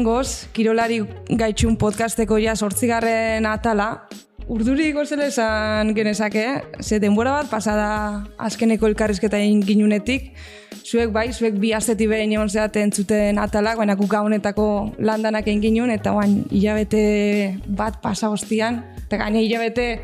Egundon, hemen goz, Kirolari gaitxun podcasteko ja sortzigarren atala. Urduri gozela esan genezake, ze denbora bat pasada azkeneko elkarrizketa ginunetik, zuek bai, zuek bi asteti behin egon zeaten zuten atalak, baina kuka honetako landanak egin ginun, eta bain hilabete bat pasa hostian, eta gaine hilabete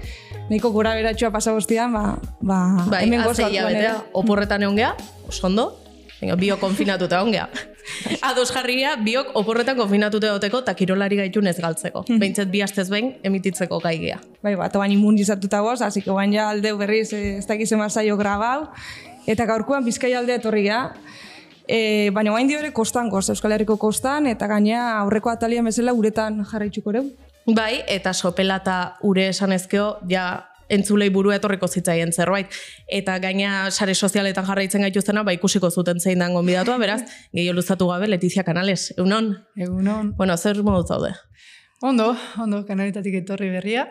nahiko gora beratxua pasa hostian, ba, ba, Bai, hemen goz azte gaurkoan hilabetea, ere. oporretan egon geha, oso ondo, Venga, biok konfinatuta egon geha. Ados jarria, biok oporretan konfinatuta egoteko eta kirolari gaitun ez galtzeko. Behintzet bi astez behin emititzeko gai geha. Bai, bat, bain immunizatuta goz, así que ja aldeu berriz eh, ez dakiz ema saio grabau. Eta gaurkoan bizkai aldea etorri geha. E, baina bain ere kostan goz, Euskal Herriko kostan, eta gaina aurreko atalian bezala uretan jarraitzuko reu. Bai, eta sopela eta ure esan ezkeo, ja entzulei burua etorriko zitzaien zerbait. Eta gaina sare sozialetan jarraitzen gaituztena, ba ikusiko zuten zein dan gonbidatua, beraz, gehiago luzatu gabe Letizia Canales. Egunon? Egunon. Bueno, zer modu zaude? Ondo, ondo, kanaletatik etorri berria.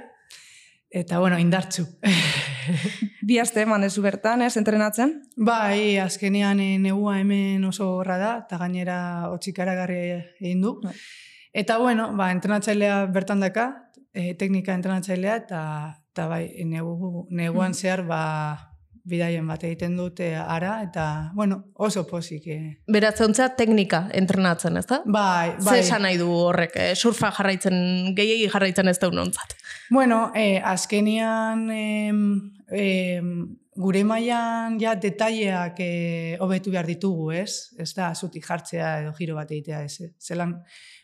Eta, bueno, indartzu. Bi aste eman ezu bertan, ez, entrenatzen? bai, azkenean eh, negua hemen oso horra da, eta gainera otxikaragarri egin du. Eta, bueno, ba, entrenatzailea bertan daka, eh, teknika entrenatzailea, eta, eta bai, negu, neguan zehar, ba, bidaien bat egiten dute ara, eta, bueno, oso pozik. Eh. Beraz, zeuntza teknika entrenatzen, ez da? Bai, bai. esan nahi du horrek, eh? surfa jarraitzen, gehiegi jarraitzen ez da unontzat. Bueno, eh, azkenian em, em, gure mailan ja detaileak eh, hobetu behar ditugu, ez? Ez da zutik jartzea edo giro bat egitea, ez? Zelan,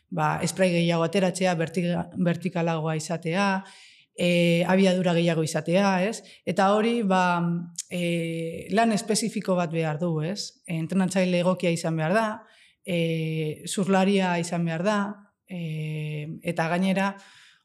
ba, esprai gehiago ateratzea, vertikalagoa izatea, e, abiadura gehiago izatea, ez? Eta hori, ba, e, lan espezifiko bat behar du, ez? Entrenatzaile egokia izan behar da, e, zurlaria izan behar da, e, eta gainera,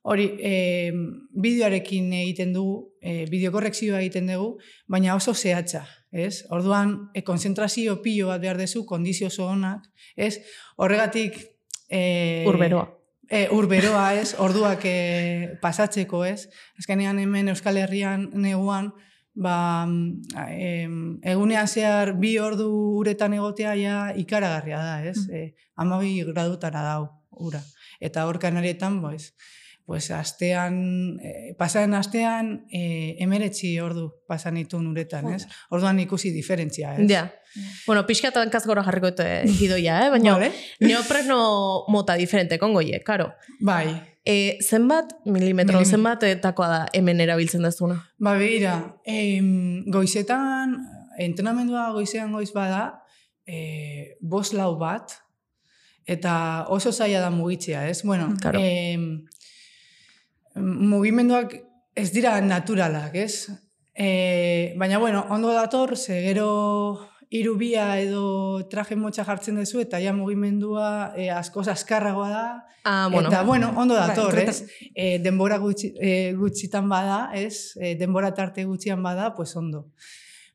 hori, e, bideoarekin egiten dugu, e, bideokorrekzioa egiten dugu, baina oso zehatza, ez? Orduan, e, konzentrazio pilo bat behar dezu, kondizio oso onak, ez? Horregatik... E, Urberoa. E, urberoa ez, orduak e, pasatzeko ez. Azkenean hemen Euskal Herrian neguan, ba, em, egunean zehar bi ordu uretan egotea ja ikaragarria da, ez? Mm. E, amabi gradutara dau ura. Eta hor kanarietan, pues, pues astean, e, pasaren astean, e, emeretzi ordu pasan ditun uretan, ez? Orduan ikusi diferentzia, ez? Ja. Bueno, pixkatan kazgora jarriko eta gidoia, eh? baina Vale. neopreno mota diferente kongoie, karo. Bai, E, zenbat milimetro, Milimetro. zenbat etakoa da hemen erabiltzen dezuna? Ba, begira, em, goizetan, entrenamendua goizean goiz bada, e, bos lau bat, eta oso zaila da mugitzea, ez? Bueno, Claro. em, mugimenduak ez dira naturalak, ez? E, baina, bueno, ondo dator, ze gero irubia edo traje motxa jartzen duzu, eta ja mugimendua e, askoz askarragoa da, Ah, bueno. Eta, bueno, ondo Bai, dator, entretan- ez? E, denbora gutxi, e, gutxitan bada, ez? E, denbora tarte gutxian bada, pues ondo.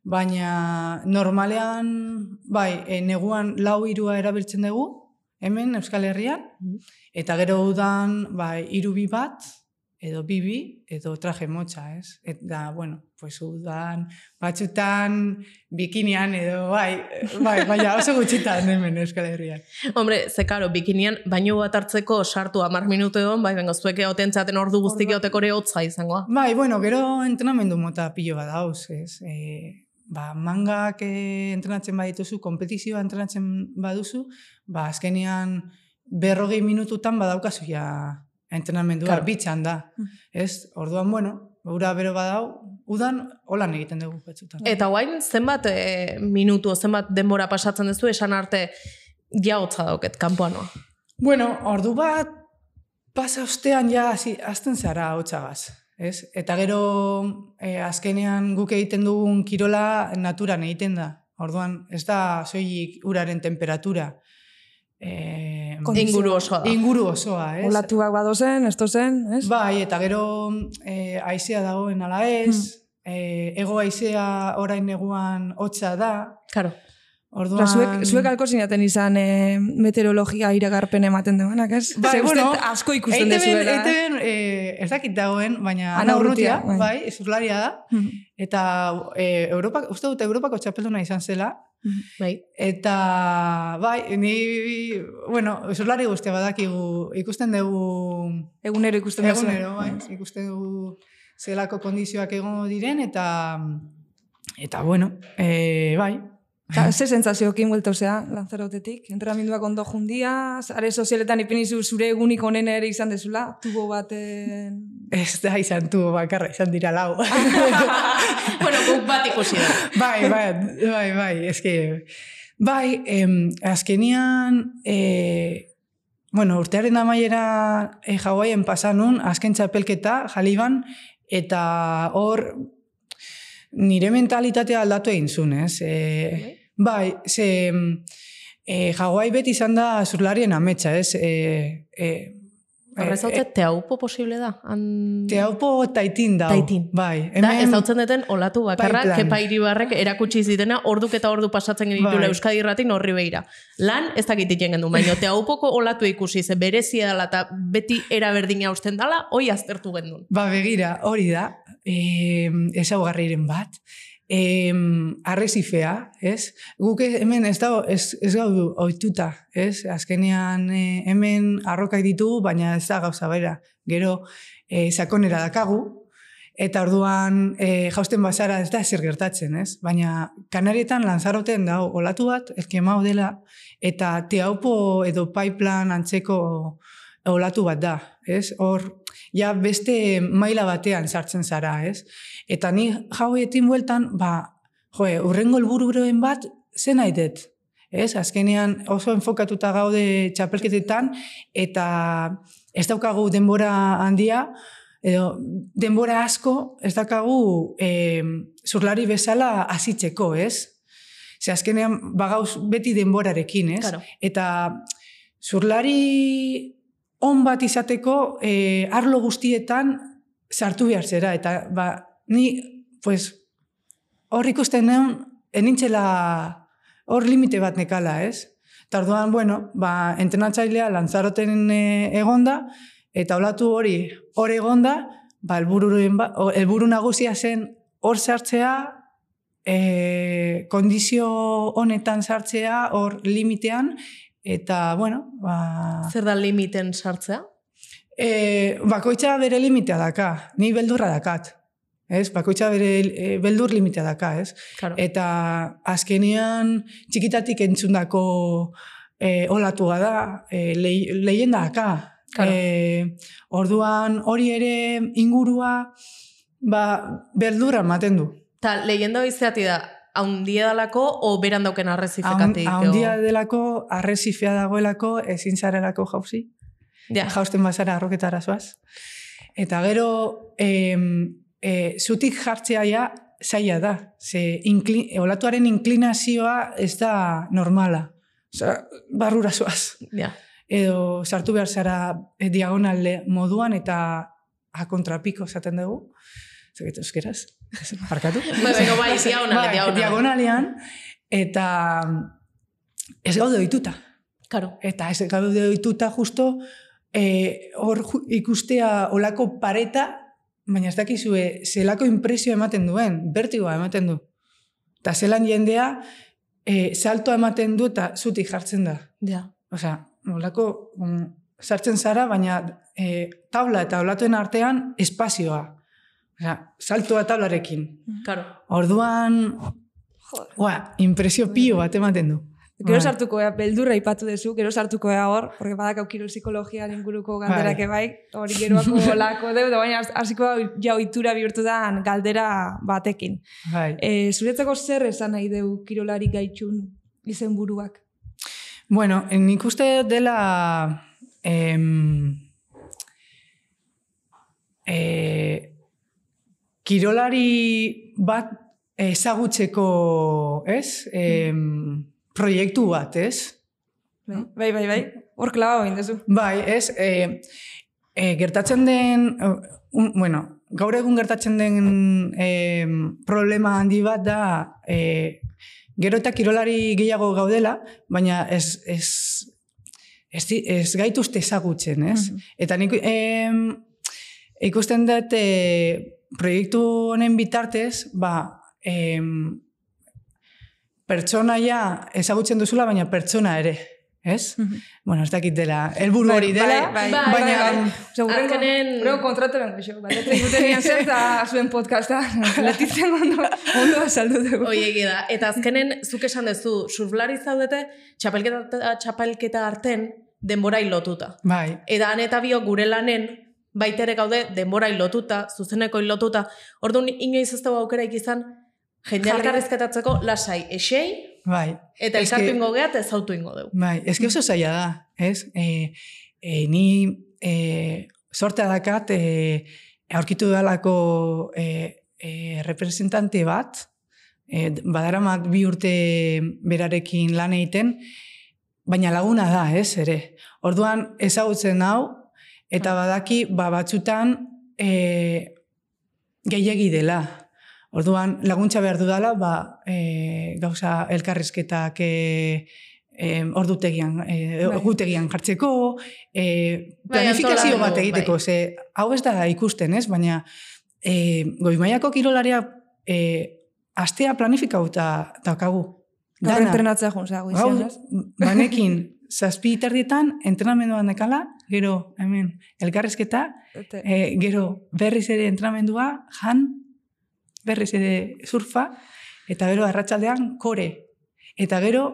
Baina normalean, bai, e, neguan lau irua erabiltzen dugu, hemen Euskal Herrian, Mhm. eta gero udan, bai, irubi bat, edo bibi, edo traje motxa, ez? Eta, bueno, pues udan, batzutan, bikinian, edo, bai, bai, baina oso gutxitan hemen Euskal Herrian. Hombre, ze karo, bikinian baino bat hartzeko sartu amar minutu egon, bai, bengo, zuek egoten zaten ordu guztik ere hotza izangoa. Bai, bueno, gero entrenamendu mota pilo bat dauz, ez? E, ba, mangak e, entrenatzen badituzu, kompetizioa entrenatzen baduzu, ba, azkenean berrogei minututan badaukazu ja entrenamendua, Claro. bitxan da, ez? Orduan, bueno, ura bero badau, udan holan egiten dugu batzutan. Eta guain, zenbat e, minutu, zenbat denbora pasatzen duzu, esan arte ja hotza dauket, kanpoan noa. Bueno, ordu bat pasa ostean ja hasten zara hotsagaz. Ez? Eta gero e, azkenean guk egiten dugun kirola naturan egiten da. Orduan, ez da soilik uraren temperatura. E, Kondizio- Inguru osoa da. inguru osoa, ez? Olatuak badozen, esto zen, ez? Bai, eta gero e, aizea dagoen ala ez, e, ego aizea orain neguan hotza da. Karo. Orduan... Ba, zuek, zuek alko zinaten izan e, meteorologia iragarpen ematen duenak, ez? Bai, uste bueno, asko ikusten dezuela. eh? EITB-en, eh, ez dakit dagoen, baina Ana Urrutia, bai. bai, da, Mhm. eta eh, Europa, uste dut Europako txapelduna izan zela, Bai. Eta, bai, ni, bueno, zurlari guztia badakigu, ikusten dugu, Egunero ikusten duzu. egunero, bai, ikusten dugu zelako kondizioak egongo diren, eta, eta bueno, e, bai, Ta, ze sentsazioekin buelta zea, lanzarotetik? Entrenamenduak ondo jundia, are sozialetan ipinizu zure egunik onen ere izan dezula, tubo baten... ez da izan tu bakarra, izan dira lau. bueno, guk bat ikusi da. bai, bai, bai, bai, eske, bai, em, azkenian, e, bueno, urtearen amaiera e, Hawaien pasanun, azken txapelketa, jaliban, eta hor, nire mentalitatea aldatu egin zuen, ez? E, bai, ze, e, Hawaii beti izan da zurlarien ametsa, ez? E, e, Horrez haute, teaupo posible da? Han... Teaupo taitin da. Taitin. Bai. Da, ez dautzen deten olatu bakarra, Bai, plan. kepa iribarrek erakutsi zitena, orduk eta ordu pasatzen genitula Bai. Euskadi irratin horri beira. Lan, ez dakit iten gendu, baina teaupoko olatu ikusi, ze berezia dela eta beti era berdina usten dala, hoi aztertu gendun. Ba, begira, hori da, e, ezaugarriren bat, e, arrezifea, ez? Guk hemen ez dago, ez, ez gaudu oituta, ez? Azkenean e, hemen arrokak ditugu, baina ez da gauza bera. Gero, e, sakonera dakagu, eta orduan e, jausten bazara ez da zer gertatzen, ez? Baina kanarietan lanzaroten dago olatu bat, elkemau dela, eta teaupo edo pipeline antzeko olatu bat da, ez? Hor, ja beste maila batean sartzen zara, ez? Eta ni jauetin bueltan, ba, joe, urrengo helbururen bat, zen nahitet, ez? Azkenean oso enfokatuta gaude txapelketetan, eta ez daukagu denbora handia, edo denbora asko ez daukagu e, zurlari bezala hasitzeko, ez? Ze azkenean bagauz beti denborarekin, ez? Claro. Eta zurlari on bat izateko e, arlo guztietan sartu behar zera. Eta ba, ni, pues, hor ikusten neun, enintxela hor limite bat nekala, ez? Eta orduan, bueno, ba, entrenatzailea lantzaroten e, egonda, eta olatu hori hor egonda, ba, ba, helburu nagusia zen hor sartzea, e, kondizio honetan sartzea, hor limitean, eta, bueno, ba... Zer da limiten sartzea? E, bakoitza bere limitea daka, ni beldurra dakat. Ez? Bakoitza bere e, beldur limitea daka, ez? Claro. Eta azkenean txikitatik entzundako e, olatua da, e, lehenda daka. Claro. E, orduan hori ere ingurua ba, beldurra ematen du. Ta, leyenda hoizeati da, haundia dalako, o beran dauken arrezifekatik? Haundia delako, arrezifea dagoelako, ezin zarelako jauzi. Ja, jausten bazara arroketara zoaz. Eta gero, em, e, zutik jartzea ja, zaila da. Ze inkli, olatuaren inklinazioa ez da normala. Osa, barrura zoaz. ja. Edo sartu behar zara e, diagonale moduan eta a kontrapiko esaten dugu. Zaget euskeraz? Parkatu? Bai, bai, bai, Bai, diagonale. diagonalean, eta ez gaude ohituta. Karo. Eta ez gaude ohituta justo eh, hor ju- ikustea olako pareta, baina ez dakizue zelako impresio ematen duen, bertigoa ematen du. Eta zelan jendea eh, saltoa ematen du eta zutik jartzen da. Ja. Osea, olako mm, sartzen zara, baina eh, tabla eta olatuen artean espazioa. Osea, saltoa tablarekin. Karo. Orduan, Joder. ua, impresio pio bat ematen du. Gero Bai. sartuko ea, beldurra ipatu dezu, gero sartuko ea hor, porque badakau kiro psikologian inguruko galderak Bai. bai, hori geroako lako deu, da baina hasiko ja ohitura bihurtu da galdera batekin. Bai. E, zuretzako zer esan nahi deu kirolari gaitxun izen buruak? Bueno, nik uste dela em, e, kirolari bat ezagutzeko, ez? Em, proiektu bat, ez? Bai, bai, bai, bai. Hor klaba dezu. Bai, ez, e, e, gertatzen den, eh, un, bueno, gaur egun gertatzen den e, problema handi bat da, e, gero eta kirolari gehiago gaudela, baina ez, ez, ez, ez gaituzte ezagutzen, ez? Mhm. Eta nik em, ikusten dut e, proiektu honen bitartez, ba, em, pertsona ja ezagutzen duzula, baina pertsona ere. Ez? Bueno, ez dakit dela, helburu Bai, hori dela, bai, bai, baina... bai, bai. Azkenen- goxo. Baletzen gutenian zen, eta zuen podcasta. Letitzen ondo, ondo azaldu dugu. Oiegi da. Eta azkenen, zuk esan duzu, surflari zaudete, txapelketa, txapelketa arten, denborai lotuta. Bai, Eta han eta biok gure lanen, baitere gaude denborai lotuta, zuzeneko lotuta. Orduan, inoiz ez dugu aukeraik izan, jende Jarri- elkarrezketatzeko lasai esei, bai. eta elkartu ingo gehat ez autu ingo dugu. Bai, ez oso zaila da, ez? E, e, ni e, sortea dakat e, aurkitu dalako e, e, representante bat, e, badaramat bi urte berarekin lan egiten, baina laguna da, ez, ere. Orduan ezagutzen hau, eta badaki, ba, batzutan e, gehiegi dela. Orduan laguntza behar dudala, ba, e, gauza elkarrizketak e, e, ordutegian, e, Bai. ordutegian jartzeko, e, Bai, planifikazio antolamendu, bat egiteko, bai. ze hau ez da ikusten, ez? Baina e, goimaiako kirolaria e, astea planifikauta daukagu. Gaur entrenatzea Hau, goizian, ez? banekin, zazpi tardietan entrenamenduan dekala, gero, hemen, elkarrizketa, Eta- e, gero berriz ere entrenamendua, jan, berriz ere surfa, eta gero arratsaldean kore. Eta gero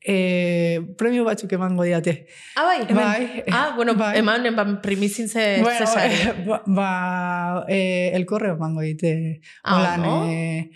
e, premio batzuk emango diate. Ah, bai? Bai. Ah, bueno, Bai. eman, eman primizin ze, Bueno, ze sari. eh, ba, ba e, elkorre emango dite. Ah, Holan, no? e,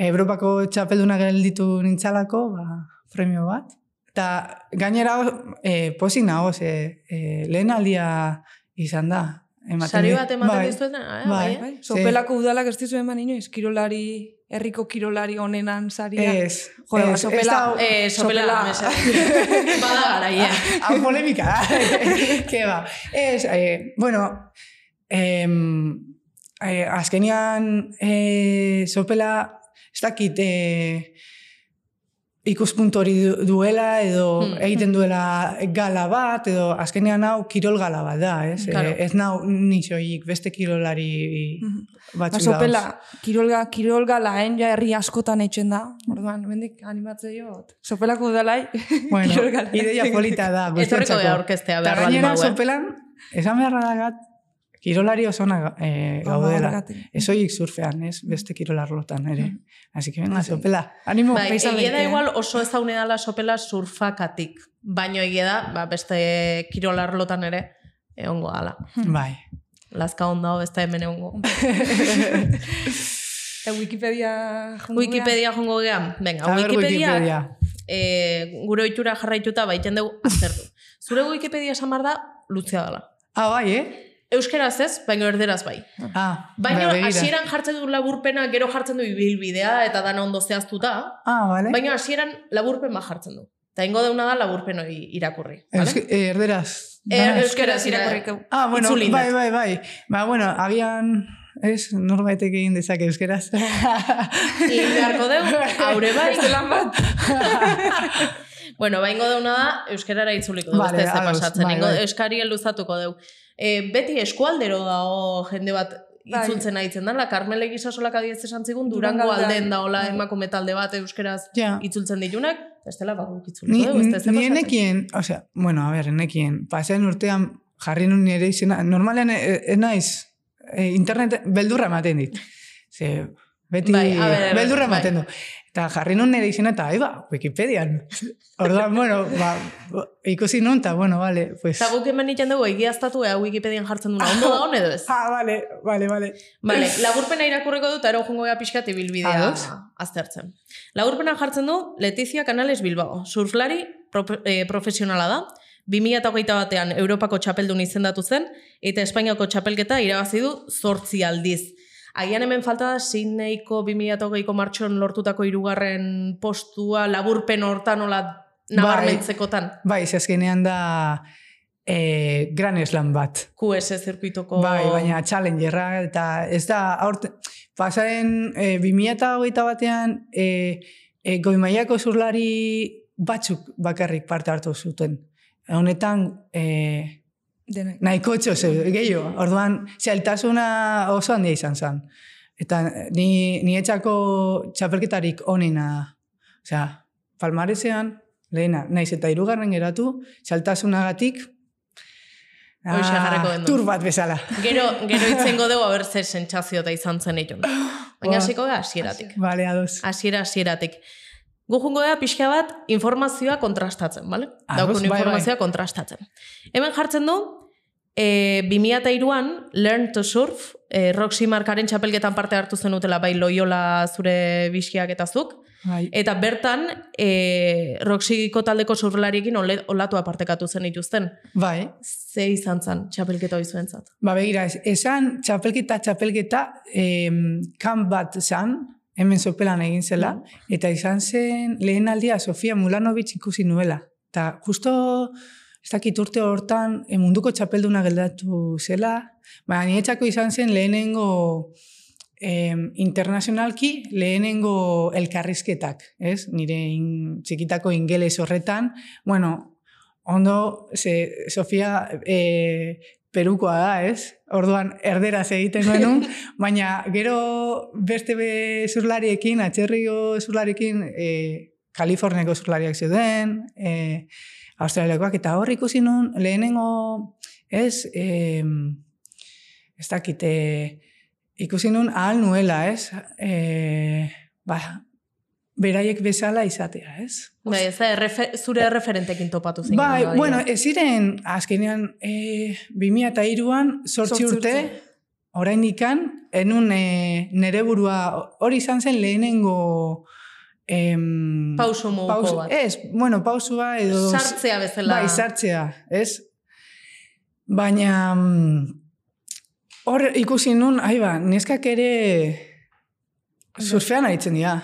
Europako txapelduna gelditu nintzalako, ba, premio bat. Eta gainera e, pozik nago, ze e, lehen aldia izan da. Ematen Sari bat ematen bai. dizuetena? Eh, bai. bai, eh? Bai, sopelako udalak ez dizu eman inoiz, kirolari, herriko kirolari onenan saria. Ez, Jo, ez, ba, ez sopela, da- Eh, sopela, Sopela. mesedez. Bada garaia. Hau polemika, ke ba. Ez, eh, bueno, em, eh, azkenian eh, sopela, ez dakit, eh, ikuspuntu hori du- duela, edo Hmm. egiten duela gala bat, edo azkenean hau kirol gala bat da, ez? Claro. Eh, ez nau nitxoik beste kirolari Mhm. Ba, batzuk sopela, kirolga, kirolga laen ja herri askotan eitzen da. Orduan, bendik animatze jot. Sopelako udalai, Bueno, kirolga laen. ideia polita da. Etorriko guztiontzako. da aurkeztea Eta behar baldin eh? sopelan, esan beharra dagat, kirolari oso ona eh, Ba, gaudela. Ez oik surfean, ez? Beste kirolarlotan ere. Así que venga, sopela. Animo. Bai, Paisa egia da eh? igual oso ezaune dala sopela surfakatik. Baino egia da, ba, beste kirolarlotan ere, egongo dala. Bai. Lazka ondao, ez da hemen egongo. Eta Wikipedia jungo Wikipedia jongo gean. Venga, Wikipedia, Wikipedia. eh, gure oitura jarraituta baiten dugu aztertu. Zure Wikipedia esan behar da, lutzea dela. Ah, bai, eh? Euskeraz ez, baino erderaz bai. Ah, Baina bai, hasieran jartzen du laburpena, gero jartzen du ibilbidea eta dana ondo zehaztuta, Ah, vale. baina hasieran laburpen bat jartzen du. Eta ingo deuna da laburpen hori irakurri. Vale? Euske, eh, erderaz. Eh, Dana- Euskeraz irakurriko. Ah, bueno, itzulindat. bai, bai, bai. Ba, bueno, agian, ez, norbaitek egin dezake euskeraz. Egin beharko dugu, haure bai. Beste bat. bueno, baingo deuna da, euskarara itzuliko dugu, Vale, ados, pasatzen. bai, bai. euskari luzatuko dugu. E, beti eskualdero dago jende bat Bai. itzultzen aitzen da, la Carmele gisasolak adiez esan zigun, Durango Durango alden daola Bai. emakume talde bat euskeraz Ja. itzultzen ditunak, ez dela bakuk itzuliko Ni, dugu, ni pasatzen. enekien, o sea, bueno, a ver, enekien, pasean urtean jarri nun nire izena, normalean e- ez naiz, e, internet beldurra ematen dit. Ze, beti Bai, a ber, beldurra bai. ematen du. Eta jarri nun nire izena eta, aiba, Wikipedian. Orduan, bueno, ba, ikusi nun, eta, bueno, vale, pues... Eta guk hemen egiten dugu egiaztatu ea Wikipedian jartzen duna. Ondo da hon edo ez? Ah, vale, vale, vale. Vale, laburpena irakurriko dut, ero jungo gea pixkat ibilbidea Ados. aztertzen. Laburpena jartzen du Letizia Canales Bilbao. Surflari pro- eh, profesionala da. 2008 batean Europako txapeldun izendatu zen, eta Espainiako txapelketa irabazi du zortzi aldiz. Agian hemen falta da Sydneyko 2008ko martxon lortutako hirugarren postua laburpen hortan nola nabarmentzekotan. Bai, ze azkenean da e, Gran Slam bat. QS zirkuitoko... Bai, baina challengerra, eta ez da, aurte, pasaren e, 2008 batean, e, e, goimaiako zurlari batzuk bakarrik parte hartu zuten. Honetan, e, Denek. nahiko txose, gehiago. Orduan, zailtasuna oso handia izan zen. Eta ni, ni etxako txapelketarik onena Osea, palmarezean, lehena, naiz eta hirugarren geratu, den du. tur bat bezala. Gero, gero itzengo dugu haber zer sentsazio eta izan zen itun. Baina hasiko da hasieratik. Bale, ados. Hasiera hasieratik. Gu jungo da pixka bat informazioa kontrastatzen, bale? Daukun bai, bai. informazioa kontrastatzen. Hemen jartzen du, e, 2002an Learn to Surf, e, Roxy Markaren txapelketan parte hartu zen utela bai Loyola zure biskiak eta zuk, Bai. eta bertan e, Roxyko taldeko surflariekin ole- olatu apartekatu zen dituzten. Bai. Ze izan zen txapelketa hori zuentzat? Ba, begira, es- esan txapelketa, txapelketa, em, kan bat zan, hemen sopelan egin zela, eta izan zen lehen aldia Sofia Mulanovic ikusi nuela. Eta justo, ez dakit urte hortan, e, munduko txapelduna geldatu zela, baina niretzako izan zen lehenengo em, internazionalki lehenengo elkarrizketak, ez? Nire in, txikitako ingeles horretan, bueno, ondo, ze, Sofia e, perukoa da, ez? Orduan, erderaz egiten genuen, baina gero beste be zurlariekin, atxerrio zurlariekin, e, Kaliforniako zurlariak zeuden, e, Australiakoak, eta hor ikusi nun, lehenengo, ez, e, ez dakit, e, ikusi nun ahal nuela, ez? E, ba, beraiek bezala izatea, ez? Bai, ez da, errefe, zure erreferentekin topatu zen. Bai, bueno, ez ziren, azkenean, e, 2002an, sortzi urte, orain dikan, enun e, nere burua, hori izan zen lehenengo... Em, Pauso moduko pauso- bat. Ez, bueno, pausua edo... Sartzea bezala. Bai, sartzea, ez? Baina, mm, hor ikusi nun, ai ba, neskak ere surfean aritzen dira.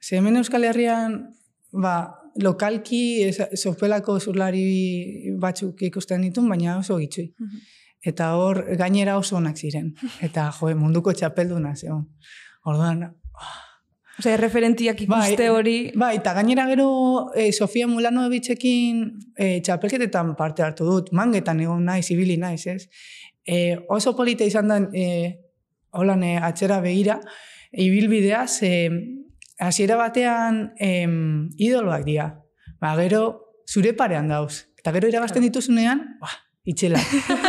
Ze hemen Euskal Herrian, ba, lokalki sopelako zurlari batzuk ikusten ditun, baina oso gitxui. Eta hor, gainera oso onak ziren. Eta, jo, munduko txapelduna, zeon. Orduan, Osea, referentiak ikuste hori... Bai, eta gainera gero e, Sofia Mulanovicekin e, txapelketetan parte hartu dut, mangetan egon naiz, ibili naiz, ez? E, oso polita izan da, e, holan e, atzera begira, ibilbidea, ze hasiera batean em, idoloak dira. Ba, gero zure parean dauz. Eta gero irabazten dituzunean, ba, itxela.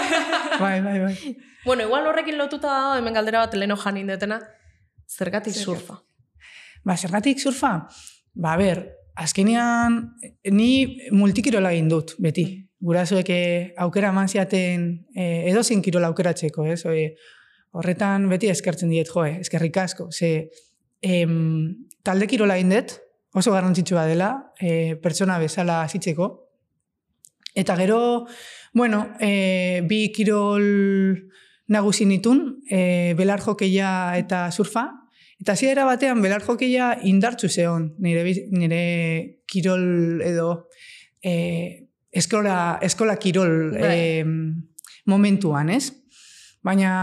bai, bai, bai. Bueno, igual horrekin lotuta dago, hemen galdera bat leno jan indetena, zergatik surfa. Ba, zergatik surfa? Ba, ber, azkenean, ni multikirola egin dut, beti. Gurasoek eh, aukera eman ziaten eh, edozin kirola aukeratzeko, ez? Oe, horretan beti eskertzen diet, joe, eskerrik asko. Ze, em, talde kirola egin dut, oso garrantzitsua dela, eh, pertsona bezala zitzeko. Eta gero, bueno, eh, bi kirol nagusi nitun, eh, belar jokeia eta surfa, Eta hasiera batean belar jokeia indartzu zeon, nire, nire kirol edo e, eskola, eskola kirol Bai. e, momentuan, ez? Baina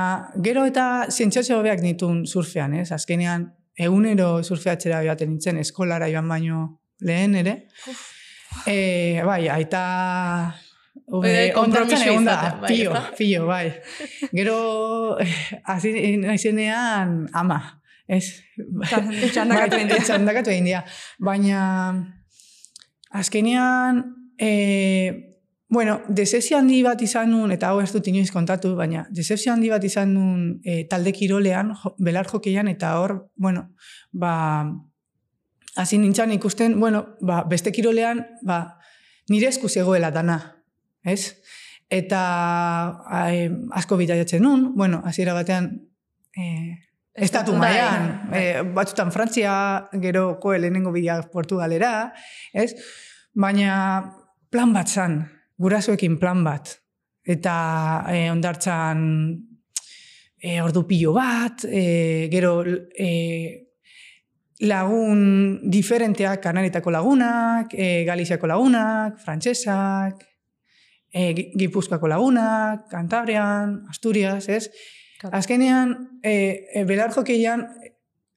gero eta zientzazio hobeak nitun surfean, ez? Azkenean, egunero surfeatzera joaten nintzen, eskolara joan baino lehen ere. E, bai, aita... Bai, bai, ondartzan konpromiso egon da, bai, pio, pio, bai. Gero, hasi naizenean, ama, ez? Txandakatu egin dira. Txandakatu egin dira. Baina, azkenean, e, bueno, desezio handi bat izan nun, eta hau ez dut inoiz kontatu, baina desezio handi bat izan nun e, talde kirolean, jo, belar jokeian, eta hor, bueno, ba, hasi nintzen ikusten, bueno, ba, beste kirolean, ba, nire esku zegoela dana, ez? Eta ai, asko bitaiatzen nun, bueno, hasiera batean, e, Estatu mailan, eh, batzutan Frantzia, gero koe lehenengo bila Portugalera, ez? Baina plan bat zan, gurasoekin plan bat. Eta eh, ondartzan eh, ordu pilo bat, eh, gero eh, lagun diferenteak, kanaritako lagunak, eh, Galiziako lagunak, frantsesak, Gi- Gipuzkoako lagunak, Cantabrian, Asturias, ez? Azkenean, e, e, belar jokeian,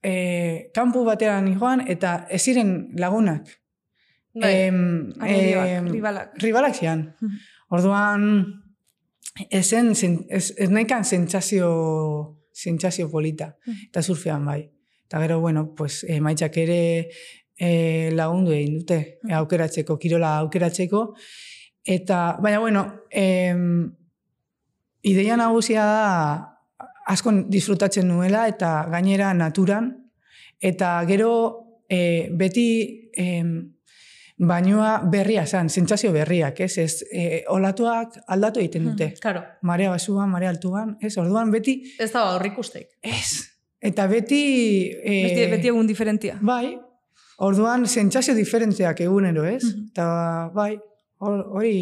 e, kanpu batean joan, eta ez ziren lagunak. Bai. Arerioak, em, ribalak. ribalak zian. Orduan, ezen, zen- ez, ez nahikan sentsazio, sentsazio polita. Mhm. Eta surfean bai. Eta gero, bueno, pues, e, maitzak ere e, lagundu egin dute, e, aukeratzeko, kirola aukeratzeko. Eta, baina, bueno, em, ideia nagusia da asko disfrutatzen nuela eta gainera naturan. Eta gero e, beti em, bainoa berria zen, sentsazio berriak, ez? ez e, olatuak aldatu egiten dute. Claro, Marea basuan, marea altuan, ez? Orduan beti, ez da aurrik usteik. ez. Eta beti... E, Beti, beti egun diferentia. Bai, orduan sentsazio diferenteak egunero, ez? Mhm. Eta bai, hor- hori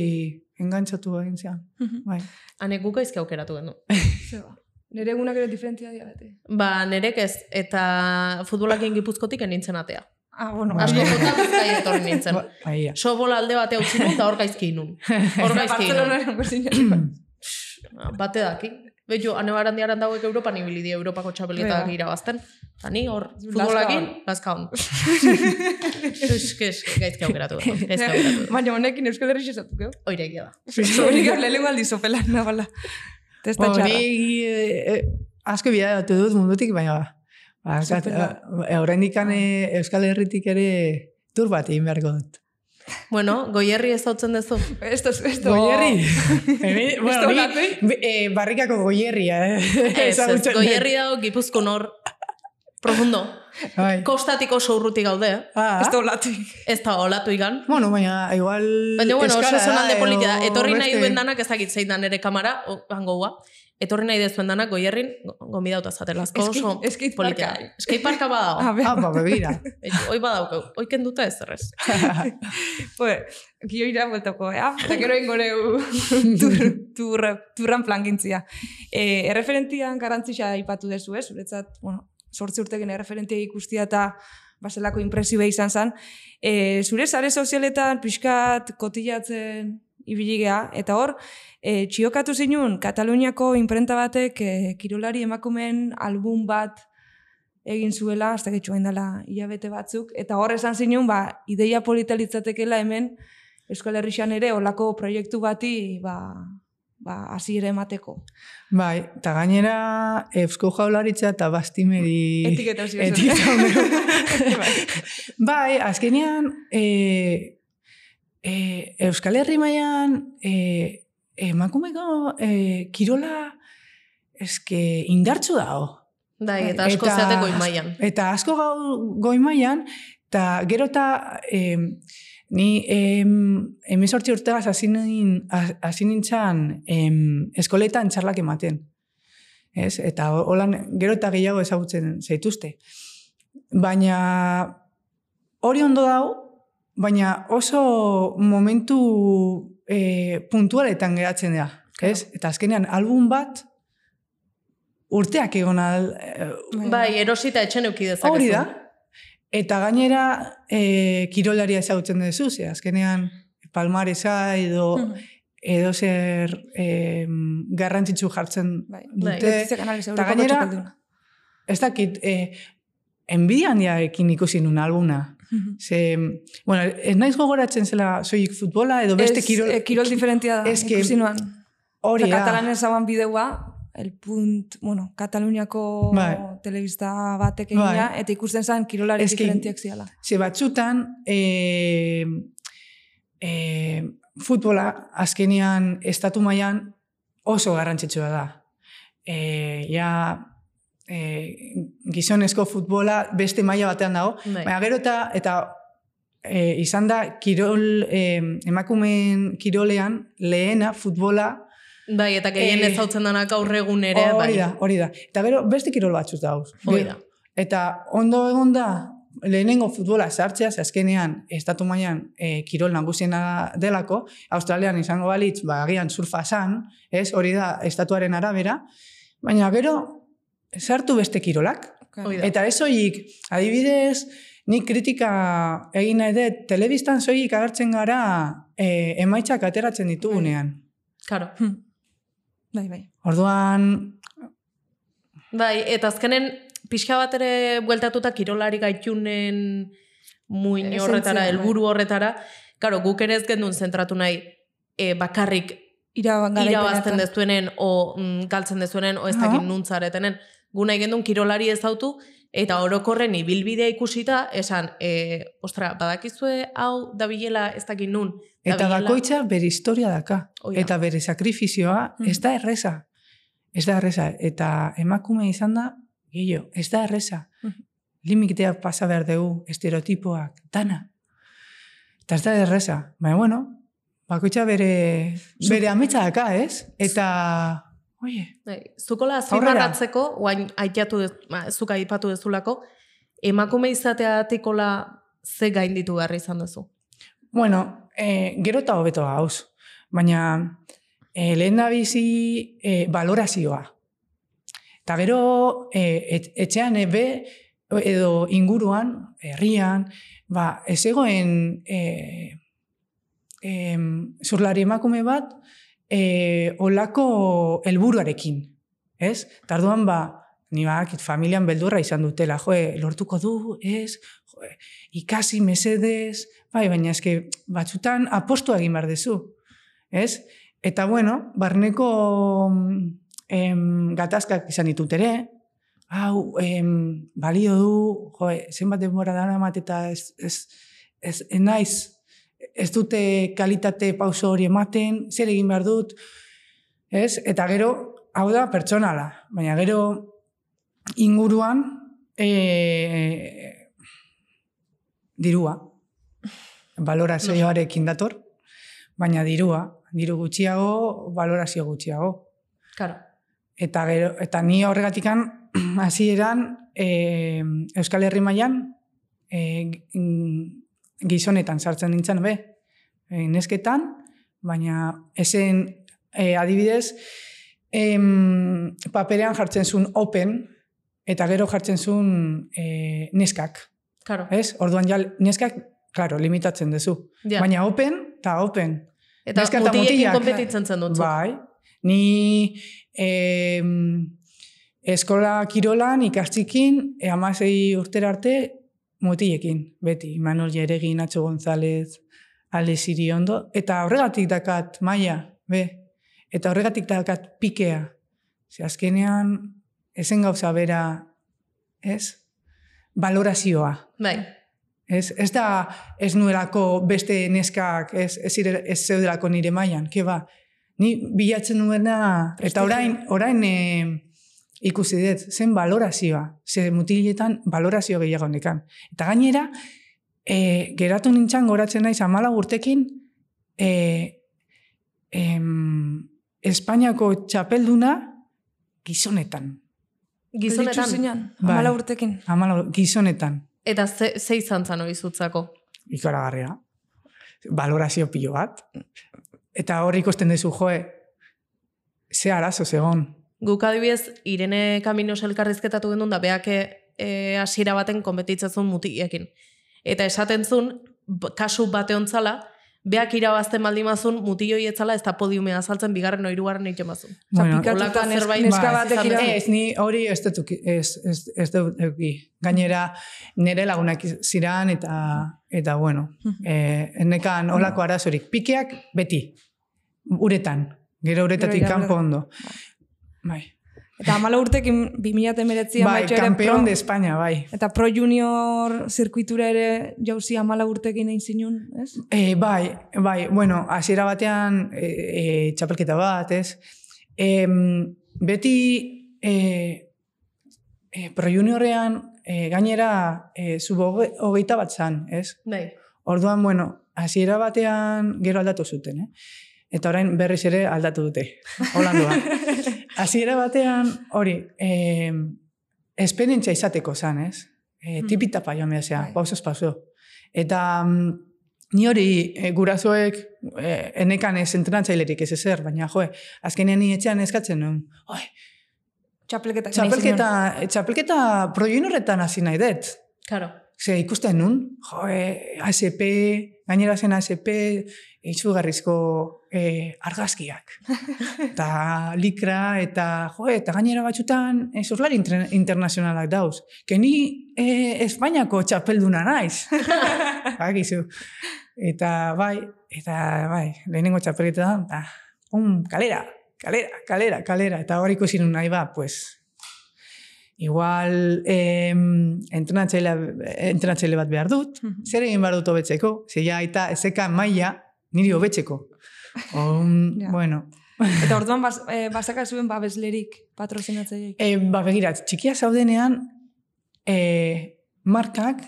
engantzatu egin zean. Mhm. Bai. Hane guk aizke aukeratu gendu. Nire egunak ere diferentia dira beti. Ba, nerek ez, eta futbolakien gipuzkotik enintzen atea. Ah, bueno, Bai. Asko asko jota bizkai etorri nintzen. Ba- Bai. Sobola alde bate utzi nun, eta hor gaizki inun. Hor gaizki inun. Barcelona gozinen. Bate daki. Beto, ane barandi arandauek Europan ibili die Europako txapelketak Bai. irabazten. Eta ni hor, futbolakin, lazka hon. Eske, eske, gaizki aukeratu. Baina honekin Euskal Herri esatu, gau? Oire egia da. Hori gara lehenko aldi sopela, nabala. Testa txarra. Hori asko bidatu dut mundutik, baina ba, Superba. horrendik Euskal Herritik ere tur bat egin beharko dut. Bueno, goierri ez hautzen dezu. Esto, esto. Goierri. Hemen- bueno, ni, eh, barrikako goierria. Eh? Ez, ez, dut. goierri dago gipuzkon hor profundo. Bai. Kostatiko oso urruti gaude, eh? Ah, Esto latik. ez da olatu igan. bueno, baina igual... Baina, bueno, oso zonalde edo politia da. Etorri nahi duen danak ez dakit zein da nere kamara, o, hango gua. Etorri nahi dezuen danak goierrin, gomidauta zatelasko Eski- oso skate politia. da. Skate parka badago. be, Ah, ba, begira. Eitu, Hoi badaukau, hoi kenduta ez errez. pues, gioira bueltako, ea? Eta gero ingo neu tur, tur, turran plangintzia. E, erreferentian garantzisa aipatu dezu, ez? Zuretzat, bueno, sortzi urtekin erreferentia ikustia eta baselako impresioa izan zen. E, zure sare sozialetan pixkat kotillatzen ibili gea, eta hor, e, txiokatu zinun, Kataluniako imprenta batek e, kirolari emakumen album bat egin zuela, hasta getxu dela hilabete batzuk, eta hor esan zinun, ba, ideia polita litzatekela hemen, Euskal Herrixan ere olako proiektu bati, ba, ba, hasiera emateko. Bai, eta gainera Eusko Jaularitza eta Bastimeri... Etiketa hasi. Bai. bai, azkenean e, e, Euskal Herri mailan e, emakumeko e, kirola eske indartzu dago. Bai, eta asko zeateko imaian. Eta asko gau, goi mailan, eta gero eta em, ni em, emezortzi urtegaz hasi nin- nintzen em, eskoletan txarlak ematen. Ez? Eta ho- holan gero eta gehiago ezagutzen zaituzte. Baina hori ondo dau, baina oso momentu e, puntualetan geratzen da. Ez? Eta azkenean album bat urteak egon al, eh, Bai, erosita etxen euki dezakezu. Hori da. Eta gainera e, kirolaria ezagutzen duzu, ze azkenean palmaresa edo Mhm. edo zer e, garrantzitsu jartzen Bai, dute. Letizia Canales Eta gainera-. Ez dakit, e, enbidia handiarekin ikusi nun albuna. Mhm. Ze, bueno, ez naiz gogoratzen zela soilik futbola edo beste Ez, kirol... eh, kirol diferentia da, ikusi nuan. hori da. katalanen zauan bideua, el punt, bueno, Kataluniako Bai. telebista batek Bai. egina, eta ikusten zen kirolari que- diferentiak ziala. Ze batzutan, e, e, futbola azkenean estatu mailan oso garrantzitsua da. E, ja, e, gizonezko futbola beste maila batean dago. Bai. Baina gero eta, eta e, izan da kirol, e, emakumeen kirolean lehena futbola Bai, eta gehien Eh, ez hautzen danak gaur egun ere, bai. hori da, hori da. Eta gero beste kirol batzuz dauz. Hori da. Eta ondo egon da, lehenengo futbola sartzea, ze azkenean, estatu mailan e, kirol nagusiena delako, Australian izango balitz, ba, agian surfa san, ez, hori da, estatuaren arabera, baina gero, sartu beste kirolak. Da. Eta ez soilik, adibidez, nik kritika egin nahi dut, telebistan soilik agertzen gara e, emaitzak ateratzen ditugunean. Karo. Bai, bai. Orduan, Bai, eta azkenen pixka bat ere bueltatuta kirolari gaitunen muin horretara, bai. helburu horretara. Karo, guk ere ez gendun zentratu nahi e, bakarrik irabazten dezuenen o mm, galtzen dezuenen o ez dakit nuntzaretenen. Gu nahi gendun kirolari ezautu Eta orokorren ibilbidea ikusita, esan, e, ostra, badakizue hau dabilela ez dakit nun. Eta dabilela- bakoitza bere historia daka. Hoi da. Eta bere sakrifizioa Mm. ez da erreza. Ez da erreza. Eta emakume izan da, gehiago, ez da erreza. Mm. Limiteak pasa behar dugu, estereotipoak, dana. Eta ez da erreza. Baina, bueno, bakoitza bere, bere ametsa daka, ez? Eta, oie, Bai, Zukola azpimarratzeko, oain aitatu dez, ba, zuk aipatu dezulako, emakume izateatikola ze gainditu behar izan duzu. Bueno, e, gero eta hobeto gauz. Baina, e, lehen da bizi e, valorazioa. Eta gero, e, et, etxean ebe, edo inguruan, herrian, ba, ez egoen e, e, zurlari emakume bat, e, olako helburuarekin. Ez? Tarduan, ba, ni bakit familian beldurra izan dutela, joe, lortuko du, ez? Joe, ikasi mesedez, bai, baina eske batzutan apostu egin behar dezu, ez? Eta bueno, barneko mm, em, gatazkak izan ditut ere, hau, em, balio du, jo, zenbat denbora dara mat eta ez, ez, ez, ez naiz, ez dute kalitate pauso hori ematen, zer egin behar dut, ez? Eta gero, hau da pertsonala, baina gero inguruan e, dirua, valorazioarekin dator, baina dirua, diru gutxiago, valorazio gutxiago. Claro. Eta gero, eta ni horregatikan hasieran e, Euskal Herri mailan e, gizonetan sartzen nintzen be. E, nesketan, baina esen e, adibidez em, paperean jartzen zuen open eta gero jartzen zuen e, neskak. Claro. Ez? Orduan ja neskak, claro, limitatzen duzu. Ja. Baina open, eta open. Eta neska mutilak. konpetitzen zen dut. Bai. Ni em, eskola kirolan ikastzikin, e, amasei urtera arte, mutilekin, beti. Manuel Jeregin, Nacho González, Ale Siriondo. Eta horregatik dakat maia, be. Eta horregatik dakat pikea. Ze azkenean, ezen gauza bera, ez? Valorazioa. Bai. Ez, ez da ez nuelako beste neskak ez, ez, ire, ez zeudelako nire mailan, ke ba. Ni bilatzen nuena, eta orain, orain e, ikusi dut, zen valorazioa, ze mutiletan valorazio gehiago nekan. Eta gainera, e, geratu nintzen goratzen naiz amala urtekin, e, em, Espainiako txapelduna gizonetan. Gizonetan. Bai. amala urtekin. Amala, gizonetan. Eta ze, ze izan zan hori zutzako. ikaragarria. Valorazio pilo bat. Eta hor ikusten duzu, joe, ze arazo zegon. Guk adibidez, Irene Kaminos elkarrizketatu gendun da, beak e, hasiera baten konbetitzezun mutiekin. Eta esaten zun, kasu bate ontzala, beak irabazten baldin mazun, mutioi etzala ez da podiumea azaltzen bigarren oirugarren egiten mazun. Bueno, zerbait neska bai, batek. Ez, ni hori ez dut, uki- ez, ez, ez dut eduki. Gainera, nire lagunak ziran eta, eta bueno, eh, enekan olako arazorik. Pikeak beti, uretan. Gero uretatik kanpo ondo. Bai, Eta amala urtekin 2008an bai baitxo ere campeón pro- de España, bai. Eta pro junior zirkuitura ere jauzi amala urtekin egin zinun, ez? E, bai, bai, bueno, hasiera batean e, e, txapelketa bat, ez? E, beti e, e, pro juniorrean e, gainera e, zubo hoge- hogeita bat zan, ez? Bai. Orduan, bueno, hasiera batean gero aldatu zuten, eh? Eta orain berriz ere aldatu dute, Holandua. Hasiera batean, hori, e, esperientzia izateko zan, ez? E, tipitapa joan behar zea, Bai. pausoz pauso. Eta mm, ni hori e, gurasoek e, enekan ez entrenatzailerik ez ezer, baina joe, azkenean ni etxean eskatzen nuen. Oi, Txapelketa. txapelketa, txapelketa proiunorretan hasi nahi dut. Claro. Ze ikusten nun, joe, ASP, gainera zen ASP, itxugarrizko e, argazkiak. eta likra, eta joe, eta gainera batzutan e, surlari inter internazionalak dauz. Que ni e, Espainiako txapelduna naiz. Bakizu. Eta bai, eta bai, lehenengo txapelketa da, eta pum, kalera, kalera, kalera, kalera. Eta hor ikusi nahi ba, pues, igual em, entrenatzaile, entrenatzaile bat behar dut, zer egin behar dut hobetzeko, ze ja aita ezeka maila niri hobetzeko. Um, Ja. Bueno, Eta orduan bas, e, basaka zuen babeslerik patrozinatzaileik. e, ba, begira, txikia zaudenean, e, markak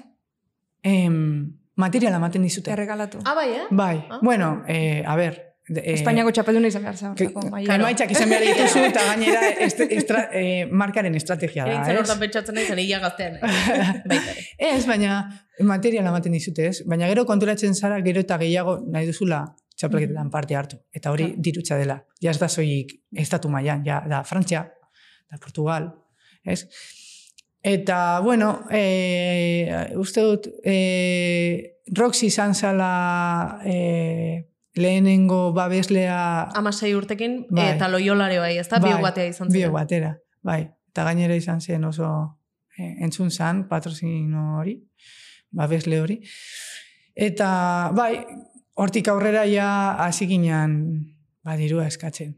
em, materiala ematen dizute. Erregalatu. Ah, bai, eh? Bai, Ah. bueno, e, a ber... de- e, Espainiako txapelduna izan behar zan. Ke- Emaitzak izan behar dituzu eta gainera est, estra, eh, markaren estrategia da, Egintzen ez? hortan pentsatzen nahi zen, ia gaztean. Ere. Ez, baina materiala ematen dizute, ez? Baina gero konturatzen zara gero eta gehiago nahi duzula txapelketetan parte hartu. Eta hori dirutza dela. Ja ez da soilik estatu mailan, ja da Frantzia, da Portugal, ez? Eta, bueno, e, uste dut, e, Roxy izan zala e, lehenengo babeslea Amasei urtekin, Bai. eta loiolare bai, ez da, Bai, biobatea izan zen. Batera, bai. Eta gainera izan zen oso eh, entzun zan, patrozino hori, babesle hori. Eta, bai, hortik aurrera ja hasi ginen badirua eskatzen.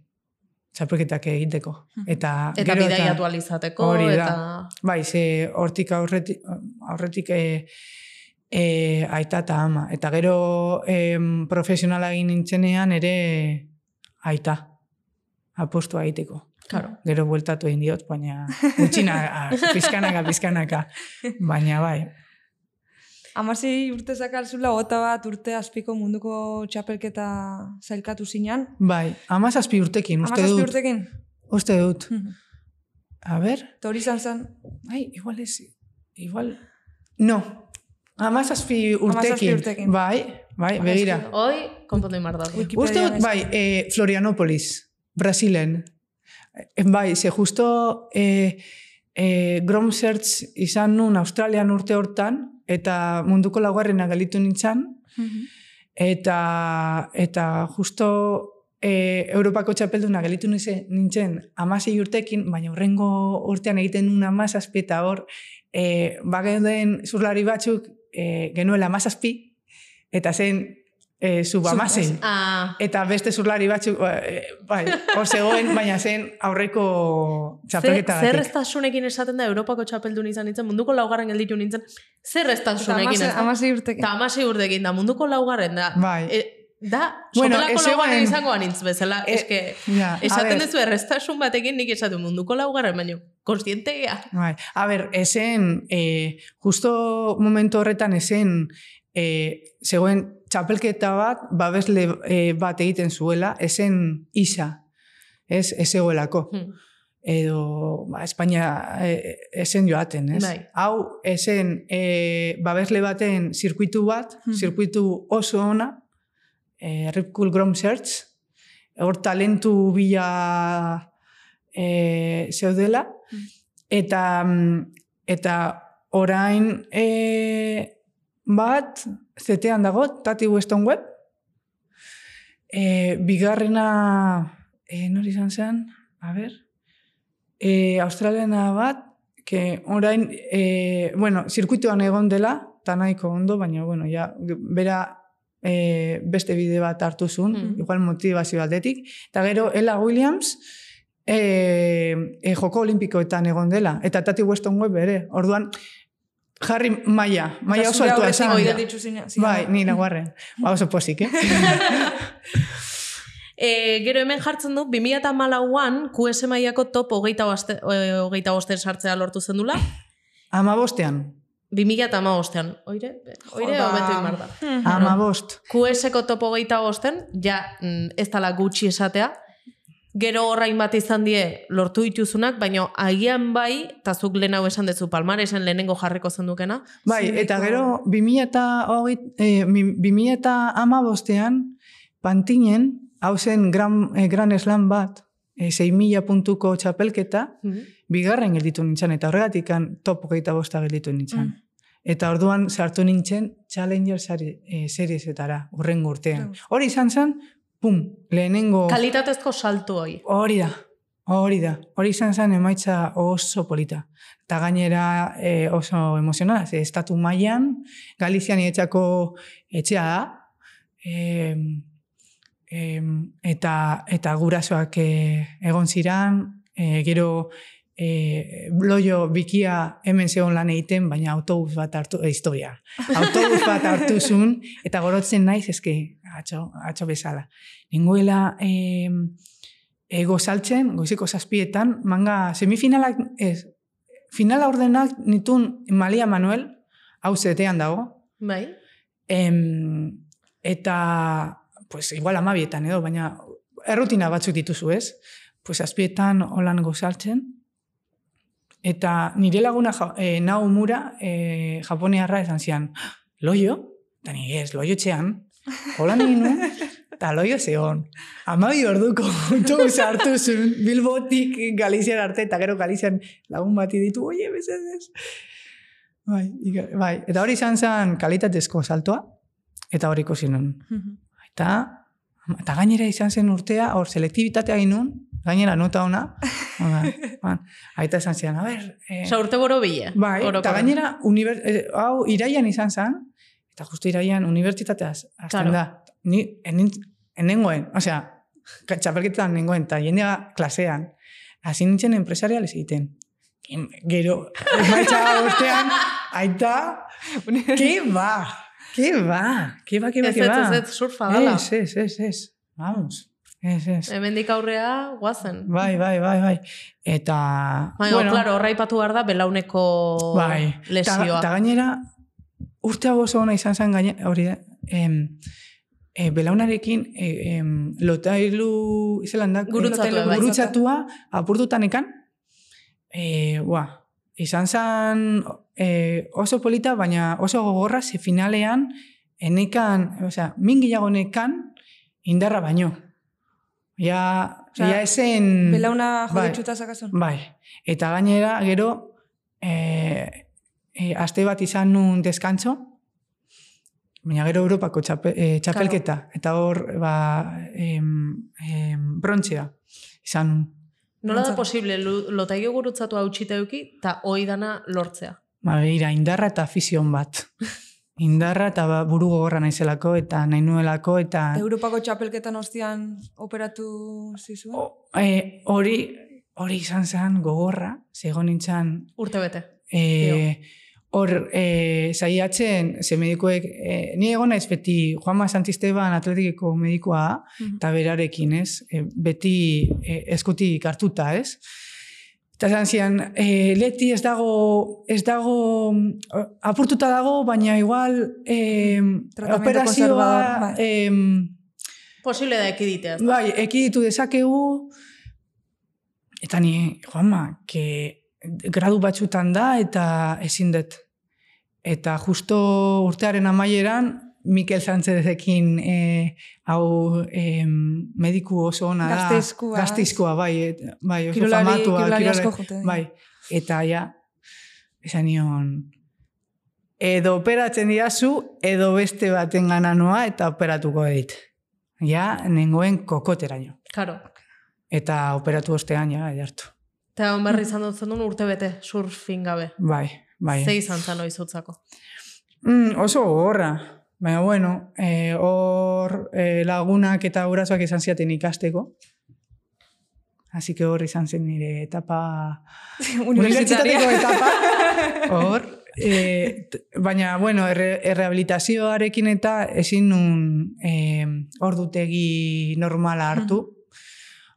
Txapelketak egiteko. Eta, Eta gero bidaiatu alizateko, Hori da. eta... Bai, ze hortik aurretik, aurretik e, e, aita eta ama. Eta gero em, profesionala egin nintzenean ere aita. Apostu egiteko. Claro. Gero bueltatu egin diot, baina gutxina, pizkanaka, pizkanaka. Baina bai, Amasi urte zakalzula, gota bat urte azpiko munduko txapelketa zailkatu zinan. bai, amazazpi urtekin, uste Amazazpi dut. urtekin. Uste dut. A ber, Eta hori izan zen, Ai, igual ez, igual... No, amazazpi urtekin. Urtekin. Bai, bai, begira. Hoi, konpondu imar Uste dut, bai, e, Florianopolis, Brasilen. E, bai, ze justo e, e, Grom Search izan nun Australian urte hortan, eta munduko laugarrena galitu nintzen, eta, eta justo e, Europako txapelduna galitu nize- nintzen amasei urtekin, baina horrengo urtean egiten nun amazazpi, eta hor, e, bageuden zurlari batzuk e, genuela amazazpi, eta zen e, subamasei. Ah, Eta beste zurlari batzuk, eh, bai, hor zegoen, baina zen aurreko Zer, txapelketa zer eztasunekin esaten da Europako txapeldun izan nintzen, munduko laugarren gelditu nintzen, zer eztasunekin ez da? Amasi urtekin. Eta amasei urtekin da, munduko laugarren da. Bai. E, da, Bueno, zegoen- izango anintz bezala. E, eske, ja, esaten duzu errestasun batekin nik esaten munduko laugarren, baino, konstiente gea. Bai. A ber, esen, e, justo momentu horretan esen, e, zegoen txapelketa bat, babesle e, bat egiten zuela, esen isa, ez, ez zegoelako. Hmm. Edo, ba, Espainia e, esen joaten, ez? Bai. Hau, esen e, babesle baten zirkuitu bat, Mhm. zirkuitu oso ona, e, Rip Cool Grom Search, hor talentu bila e, zeudela, eta, mm, eta orain e, bat, zetean dago, Tati Weston Web, e, bigarrena, e, nori izan zen, a ber, e, australiana bat, que orain, e, bueno, zirkuituan egon dela, eta nahiko ondo, baina, bueno, ja, bera e, beste bide bat hartu zuen, Mhm. igual motivazio aldetik, eta gero Ella Williams, e, e, joko olimpikoetan egon dela, eta Tati Weston Web ere, orduan, jarri maia, maia oso altua esan. Bai, ni naguarren. Ba, oso posik, eh? E, gero hemen jartzen du, 2008an QS mailako top hogeita, boste, e, hogeita sartzea lortu zen dula. Ama bostean. 2008an, oire? Oire Joda. hobetu imar da. Ama bost. QS-ko top hogeita bosten, ja mm, ez dala gutxi esatea, gero orain bat izan die lortu dituzunak, baina agian bai, eta zuk lehen hau esan dezu palmaresen lehenengo jarriko zendukena, Bai, Ziriko- eta gero 2000 eta hogei, eh, mi- 2000 eta ama bostean, pantinen, hau zen gran, eh, gran slam bat, eh, 6.000 puntuko txapelketa, bigarren gelditu nintzen, eta horregatik top hogeita bosta gelditu nintzen. Mm. Eta orduan sartu nintzen Challenger sari, eh, seriesetara, urrengo urtean. Claro. Hori izan zen, pum, lehenengo... Kalitatezko saltu hoi. Hori da, hori da. Hori izan zen emaitza oso polita. Eta gainera eh, oso emozionala, ze estatu mailan Galizian etxako etxea da, em, em, eta, eta gurasoak eh, egon ziran, eh, gero e, loio bikia hemen zegoen lan egiten, baina autobus bat hartu, e, historia, autobus bat hartu zuen, eta gorotzen naiz, eske, atxo, atxo bezala. Nengoela e, e, gozaltzen, goizeko zazpietan, manga semifinalak, ez, finala ordenak nitun Malia Manuel, hau zetean dago, Bai? Em, eta, pues, igual amabietan edo, baina errutina batzuk dituzu ez. Pues, azpietan holan gozaltzen. Eta nire laguna ja, e, nau mura e, japoniarra esan zian, loio? Eta nire ez, loio txean. Holan egin nuen, eta loio zeon. Amabi orduko autobus hartu zuen, Bilbotik Galizian arte, eta gero Galizian lagun bati ditu, oie, bezadez. Bai, bai, eta hori izan zen kalitatezko saltoa, eta hori ikusi nun. Eta, eta gainera izan zen urtea, hor selektibitatea egin nun, gainera nota ona. Oda, aita esan zian, a ber, eh, Osa, urte boro bile. bai, eta gainera, uniber, eh, hau iraian izan zen, eta justu iraian unibertsitateaz, azten Claro. da. Ni, enin, enengoen, osea, txapelketan nengoen, eta jendea klasean, hasi nintzen empresariales egiten. Gero, emaitza urtean, aita, ke ba, ke ba, ke ba, ke ba, Ez, ke ez, ba. ez, ez, surfa dala. Ez, ez, ez, ez, vamos, ez, ez. Hemendik aurrea, guazen. Bai, bai, bai, bai. Eta, Baina, bueno, claro, horra ipatu behar da belauneko bai. lesioa. Ta, ta gainera, urte hau oso ona izan zen gaine, hori da, em, e, belaunarekin e, em, lotailu izelan da, Gurutzatua, bai. gurutzatua apurtutan ekan, e, ua, izan zen e, oso polita, baina oso gogorra, ze finalean, enekan, osea, min gehiago nekan, indarra baino. Ja, Osea, ja esen... Belauna bai. joditxuta sakazun. Bai, eta gainera, gero, e, e, aste bat izan nun deskantzo, baina gero Europako txape, e, txapelketa, eta hor, ba, em, em, brontzea izan nun. Nola da posible, lu- lotaio gurutzatu hau txiteuki, eta hoi dana lortzea. Ba, begira, indarra eta afizion bat. Indarra eta ba, buru gogorra naizelako, eta nahi nuelako, eta... Europako txapelketan ostian operatu zizuen? E, hori, hori izan zen gogorra, zegoen nintzen Urte bete. E, hor, e, zaiatzen, ze medikoek, e, ni egon naiz beti Juanma Santisteban atletikeko medikoa, Mhm. eta berarekin, ez? E, beti e, eskutik hartuta, ez? Eta zan zian, e, leti ez dago, ez dago, apurtuta dago, baina igual e, operazioa, bai. em, Posible da ekiditea. Bai, ekiditu dezakegu, eta ni, Juanma, que gradu batzutan da eta ezin dut. Eta justo urtearen amaieran, Mikel Sánchezekin e, hau e, mediku oso ona da. Gasteizkoa, ez? Gasteizkoa, bai, et, bai, oso Kirolari- famatua. kirolari kirolari- asko dira. Bai, eta ja, esan nion, edo operatzen diazu, edo beste baten gananoa eta operatuko dit. Ja, nengoen kokoteraino. Karo. Eta operatu ostean, ja, jartu. Eta hon berri izan dut zenun urte bete, surfin gabe. Bai, bai. Ze izan zan oizutzako. Mm, oso gogorra. Baina, bueno, eh, hor eh, lagunak eta gurasoak izan ziaten ikasteko. Así que hor izan zen nire etapa... Unibertsitateko etapa. Hor. T- baina, bueno, erre, errehabilitazioarekin eta ezin nun eh, ordutegi normala hartu.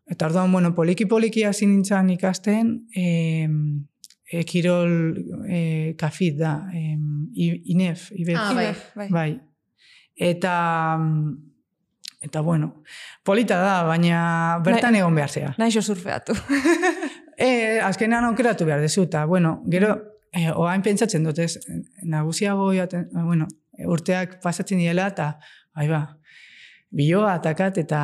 Eta orduan, bueno, poliki-poliki hasi nintzen ikasten, eh, e, kirol e, kafit da, e, inef, ibet. Ah, bai. bai. bai. Eta, eta bueno, polita da, baina bertan egon behar zea. Naixo surfeatu. E, azkenean aukeratu behar dezu, eta, bueno, gero, e, oain pentsatzen dut, ez, nagusiago, jaten, bueno, urteak pasatzen diela, eta, bai ba, biloa atakat, eta,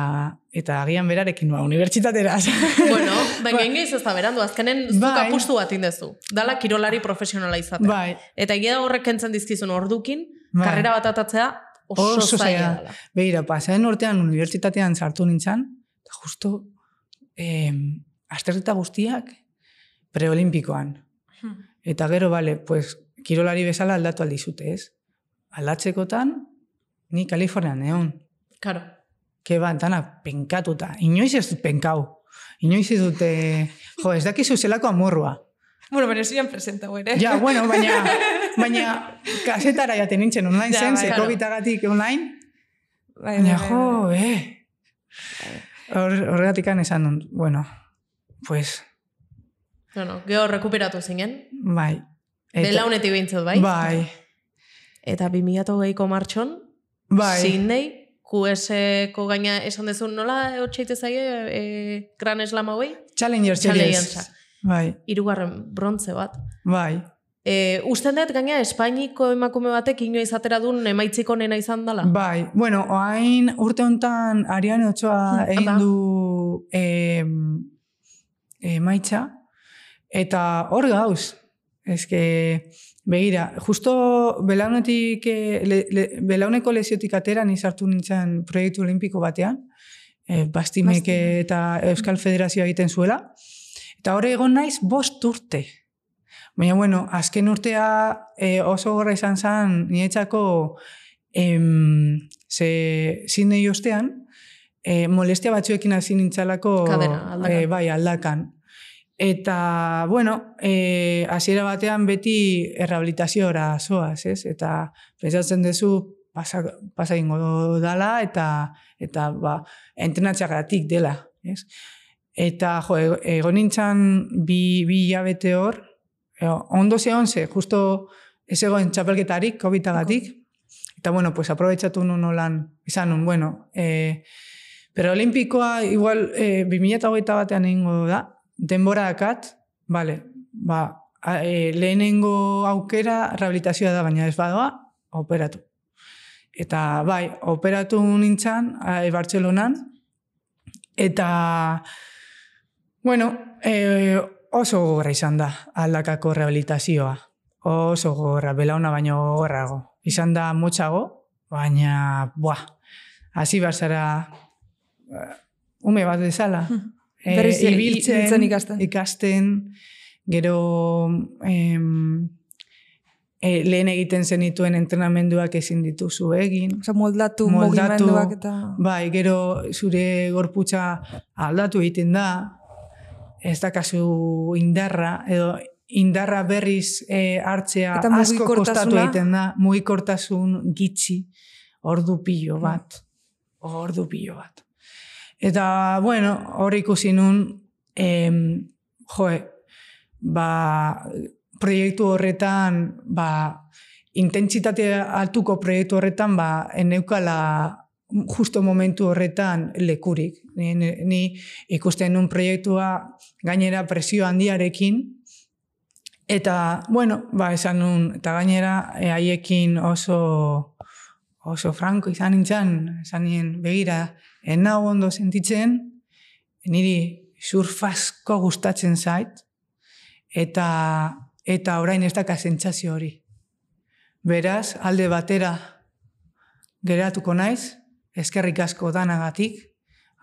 eta agian berarekin, ba, unibertsitatera. bueno, baina bai. ez da berandu, azkenen zuk Bai. apustu bat indezu. Dala kirolari profesionala izatea. bai, Eta egia da horrek kentzen dizkizun ordukin, Bai. karrera bat atatzea oso, Oso zaila dela. Begira, pasaren urtean unibertsitatean sartu nintzen, eta justo eh, asterreta guztiak preolimpikoan. Hmm. Eta gero, bale, pues, kirolari bezala aldatu aldizute, ez? Aldatzekotan, ni Kalifornian egon. Karo. Ke ba, dana penkatuta. Inoiz ez dut penkau. inoiz ez dute, jo, ez dakizu zelako amorrua. Bueno, baina ziren presentau ere. Ja, bueno, baina, baina kasetara jaten nintzen online Ja, zen, bai, ze claro. COVID-agatik online, Bai, baina bai, jo, eh. Hor- Horregatik esan dut, bueno, pues, Bueno, geho rekuperatu zinen. bai. Eta- Belaunetik behintzat, bai? Bai, Eta 2008ko martxon, bai. Sydney, QS-ko gaina esan dezun nola hotxeite zaie e, Gran Slam hauei? Challenger Challenger Series. Bai, Hirugarren brontze bat. bai. E, usten dut gaina Espainiko emakume batek inoiz atera duen emaitzik onena izan dela? Bai, bueno, oain urte hontan Ariane Ochoa Hmm, egin du e, e, maitza, eta hor gauz. Que, begira, justo belaunetik, le, le, belauneko lesiotik atera ni sartu nintzen proiektu olimpiko batean, e, Bastimek Bastime. eta Euskal Federazioa egiten zuela, eta hor egon naiz bost urte. Baina, bueno, azken urtea e, oso gorra izan zen, niretzako em, ze zinei ostean, e, molestia batzuekin hasi nintzalako aldakan. e, bai, aldakan. Eta, bueno, e, hasiera batean beti errehabilitaziora zoaz, ez? Eta pentsatzen duzu pasa, pasa ingo dala eta eta ba, entrenatzeagatik dela, ez? Eta, jo, ego- egon nintzen bi, bi hilabete hor, e, ondo ze, justo ez egoen txapelketarik, COVID-agatik, eta, bueno, pues, aprobetsatu nun nolan, izan nun, bueno, e, pero olimpikoa, igual, e, 2008 batean egingo da, denbora dakat, bale, ba, e, lehenengo aukera rehabilitazioa da, baina ez badoa, operatu. Eta bai, operatu nintzen e, Bartzelonan, eta, bueno, e, oso gogorra izan da aldakako rehabilitazioa. Oso gogorra, belauna baino gogorrago. Izan da motxago, baina, buah, hasi barzara eh, ume bat bezala. Eh, Berriz ibiltzen ikasten. ikasten, gero em, e, lehen egiten zenituen entrenamenduak ezin dituzu egin. Osa, moldatu, Moldatu, mugimenduak eta... Bai, gero zure gorputza aldatu egiten da, ez dakazu indarra, edo indarra berriz e, hartzea Eta asko kostatu egiten da, mugikortasun gitxi, ordu pilo bat, ordu pilo bat. Eta, bueno, hor ikusi nun, em, joe, ba, proiektu horretan, ba, intentsitate altuko proiektu horretan, ba, eneukala justo momentu horretan lekurik. Ni, ni, ikusten nun proiektua gainera presio handiarekin, eta, bueno, ba, esan nun, eta gainera e, haiekin oso, oso franko izan nintzen, esan nien, begira, enau ondo sentitzen, niri surfasko gustatzen zait, eta, eta orain ez daka sentsazio hori. Beraz, alde batera geratuko naiz, eskerrik asko danagatik,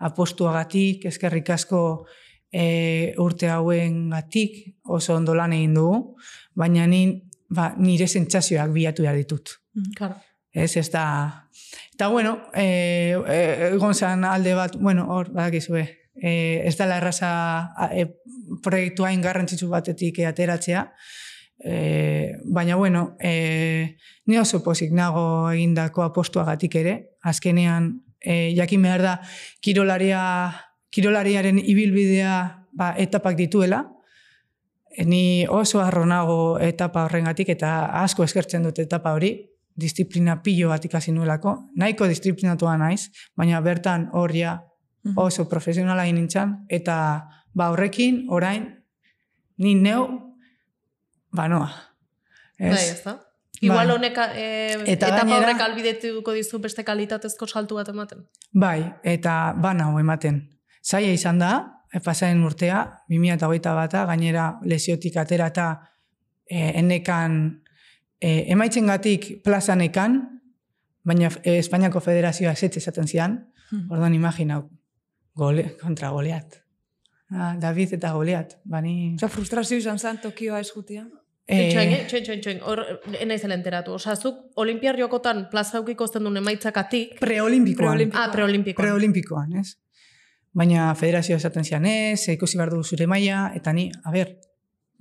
apostuagatik, eskerrik asko e, urte hauen gatik, oso ondo lan egin dugu, baina ni, ba, nire sentsazioak bilatu behar ditut. Claro. Ez, ez da... Eta, bueno, e, e, egon zen alde bat, bueno, hor, badakizue, e, ez dela erraza a, e, proiektu hain garrantzitsu batetik ateratzea, e, baina, bueno, e, ni oso pozik nago egindako apostuagatik ere, azkenean, e, jakin behar da, kirolaria, kirolariaren ibilbidea ba, etapak dituela, E, ni oso harro nago etapa horrengatik eta asko eskertzen dut etapa hori, disiplina pilo bat ikasi nuelako, nahiko disiplinatua naiz, baina bertan hor ja oso profesionala nintzen, eta ba horrekin orain ni neu banoa. Ez? Bai, ez da? Igual Bai. honek, eh, Eta etapa gainera- horrek albidetuko dizu beste kalitatezko saltu bat ematen. Bai, eta banau ematen. Zaila izan da, e, pasaren urtea, 2008 bata, gainera lesiotik atera eta e, enekan, e, emaitzen gatik plazan ekan, baina e, Espainiako Federazioa zetze esaten zian, orduan imaginau, gole, kontra goleat. Ah, David eta goleat, bani... Osa, frustrazio izan zen Tokioa ez jutia. Eh, txoin, eh? txoin, txoin, txoin. Hor, enaiz enteratu. Osa, zuk olimpiar jokotan plaza eukiko zen duen emaitzakatik, Preolimpikoan. Preolimpikoan. ah, preolimpikoan. Preolimpikoan, ez? baina federazioa esaten zian ez, ikusi behar du zure maila, eta ni, a ber,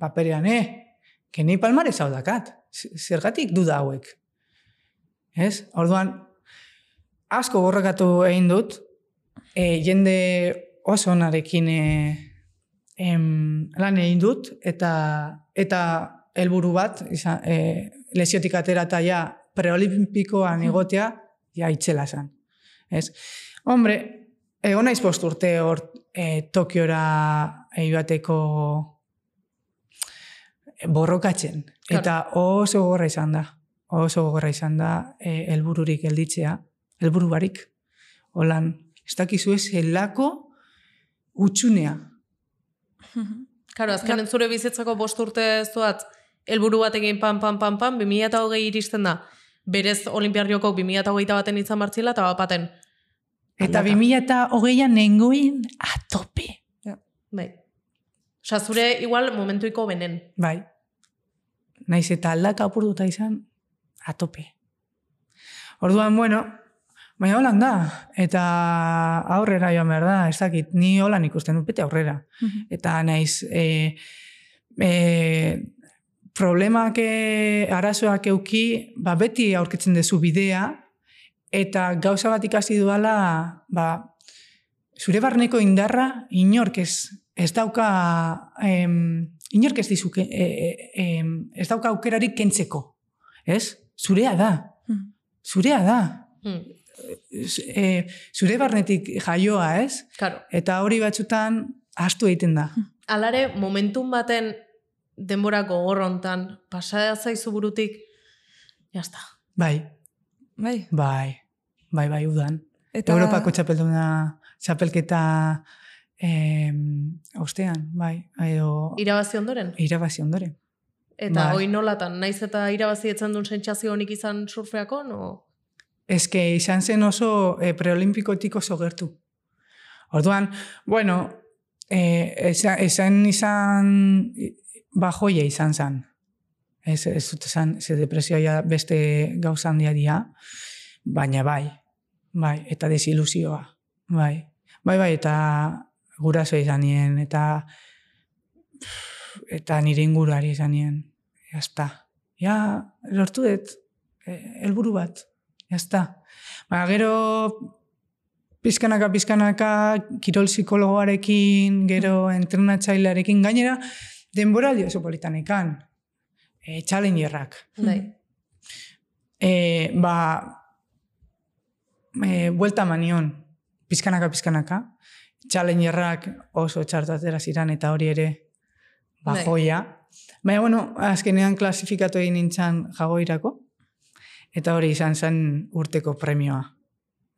paperean, eh, que ni palmarez hau dakat, zergatik duda hauek. Ez? Orduan, asko borrakatu egin dut, e, jende oso onarekin e, em, lan egin dut, eta eta helburu bat, izan, e, lesiotik atera eta ja preolimpikoan egotea, ja itxela zen. Ez? Hombre, egon naiz post urte hor e, Tokiora eibateko borrokatzen. Eta oso gogorra izan da. Oso gogorra izan da e, helbururik gelditzea, helburu barik. Holan, ez dakizu ez helako utxunea. Karo, azken zure bizitzako bost urte zuat, helburu batekin pan, pan, pan, pan, 2008 iristen da. Berez olimpiarrioko 2008 baten izan martzila, eta bapaten. Eta 2008an nengoen atope. Ja. Bai. Osa, zure igual momentuiko benen. Bai. Naiz eta aldaka apurduta izan, atope. Orduan, bueno, baina holan da. Eta aurrera joan behar da, ez dakit, ni holan ikusten dut, bete aurrera. Eta naiz, e, e, problemak e, arazoak euki, ba, beti aurkitzen dezu bidea, eta gauza bat ikasi duala, ba, zure barneko indarra inork ez, ez dauka, em, inork ez dizuke, e, e, em, ez dauka aukerarik kentzeko. Ez? Zurea da. Mhm. Zurea da. Hmm. E, zure barnetik jaioa, ez? Karo. Eta hori batzutan astu egiten da. Alare, momentun baten denbora gogor hontan pasada zaizu burutik, jazta. Bai, Bai. bai, bai, bai, udan. Eta... Europako txapelduna, txapelketa em, ostean, bai, edo Irabazi ondoren? irabazi ondoren. Eta Bai. hoi nolatan, naiz eta irabazi etzen duen sentsazio honik izan surfeako, no? Ez que izan zen oso e, preolimpikotik oso gertu. Orduan, bueno, e, eza- esan izan bajoia izan zen. Ez, ez dut esan, ze depresioa beste gauza handia dia, baina bai, bai, eta desilusioa, bai. Bai, bai, eta guraso izan nien, eta eta nire inguruari izan nien. Jazta. Ja, lortu dut, e, helburu bat. Jazta. Ba, gero pizkanaka, pizkanaka, kirol psikologoarekin, gero entrenatzailearekin, gainera, denboraldi oso politanekan. E, challengerrak. Bai. E, ba, e, buelta manion, pizkanaka, pizkanaka, challengerrak oso txartu atera ziren eta hori ere ba, Bai. joia. Baina, bueno, azkenean klasifikatu egin nintzen jagoirako, eta hori izan zen urteko premioa.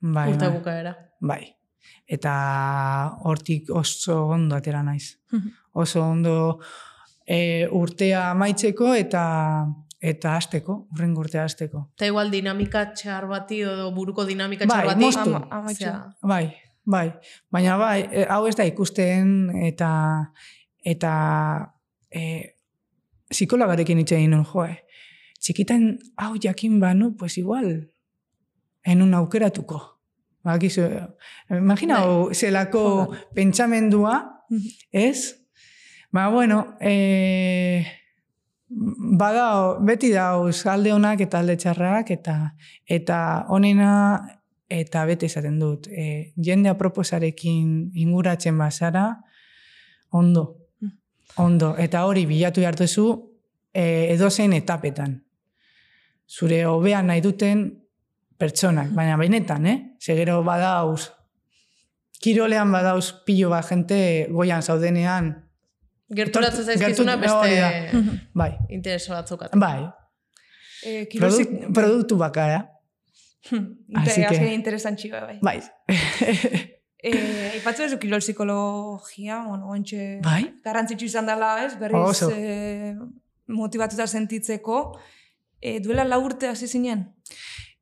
Bai, Urte bai. bukaera. Bai. Eta hortik oso ondo atera naiz. Oso ondo e, urtea amaitzeko eta eta hasteko, urrengo urtea hasteko. Eta igual dinamika txar bati edo buruko dinamika Bai, txar bati. moztu. Ama. Osea, Bai, bai. Baina bai, e, hau ez da ikusten eta eta e, psikologarekin hitz egin nun, joe. Txikitan hau jakin banu, pues igual, enun aukeratuko. Bakizu, imagina, hau zelako pentsamendua, Mhm. ez? Ba, bueno, e, badao, beti dauz alde honak eta alde txarrak, eta eta honena eta bete esaten dut. E, jende aproposarekin inguratzen bazara, ondo. Ondo. Eta hori bilatu jartuzu e, edozein etapetan. Zure hobean nahi duten pertsonak, baina benetan, eh? Segero badauz, kirolean badauz pilo bat jente goian zaudenean, Gerturatzen Gertu- zaizkizuna hori da. beste bai, intereso batzuk. bai, E, kirosik... produk, produktu bakara, Así que- Azken interesantxioa, bai. bai. E, aipatzen duzu kirol psikologia, bueno, ontxe... bai? Garrantzitsu izan dela, ez? Berriz Oso. e, motivatuta sentitzeko. E, duela lau urte hasi zinen?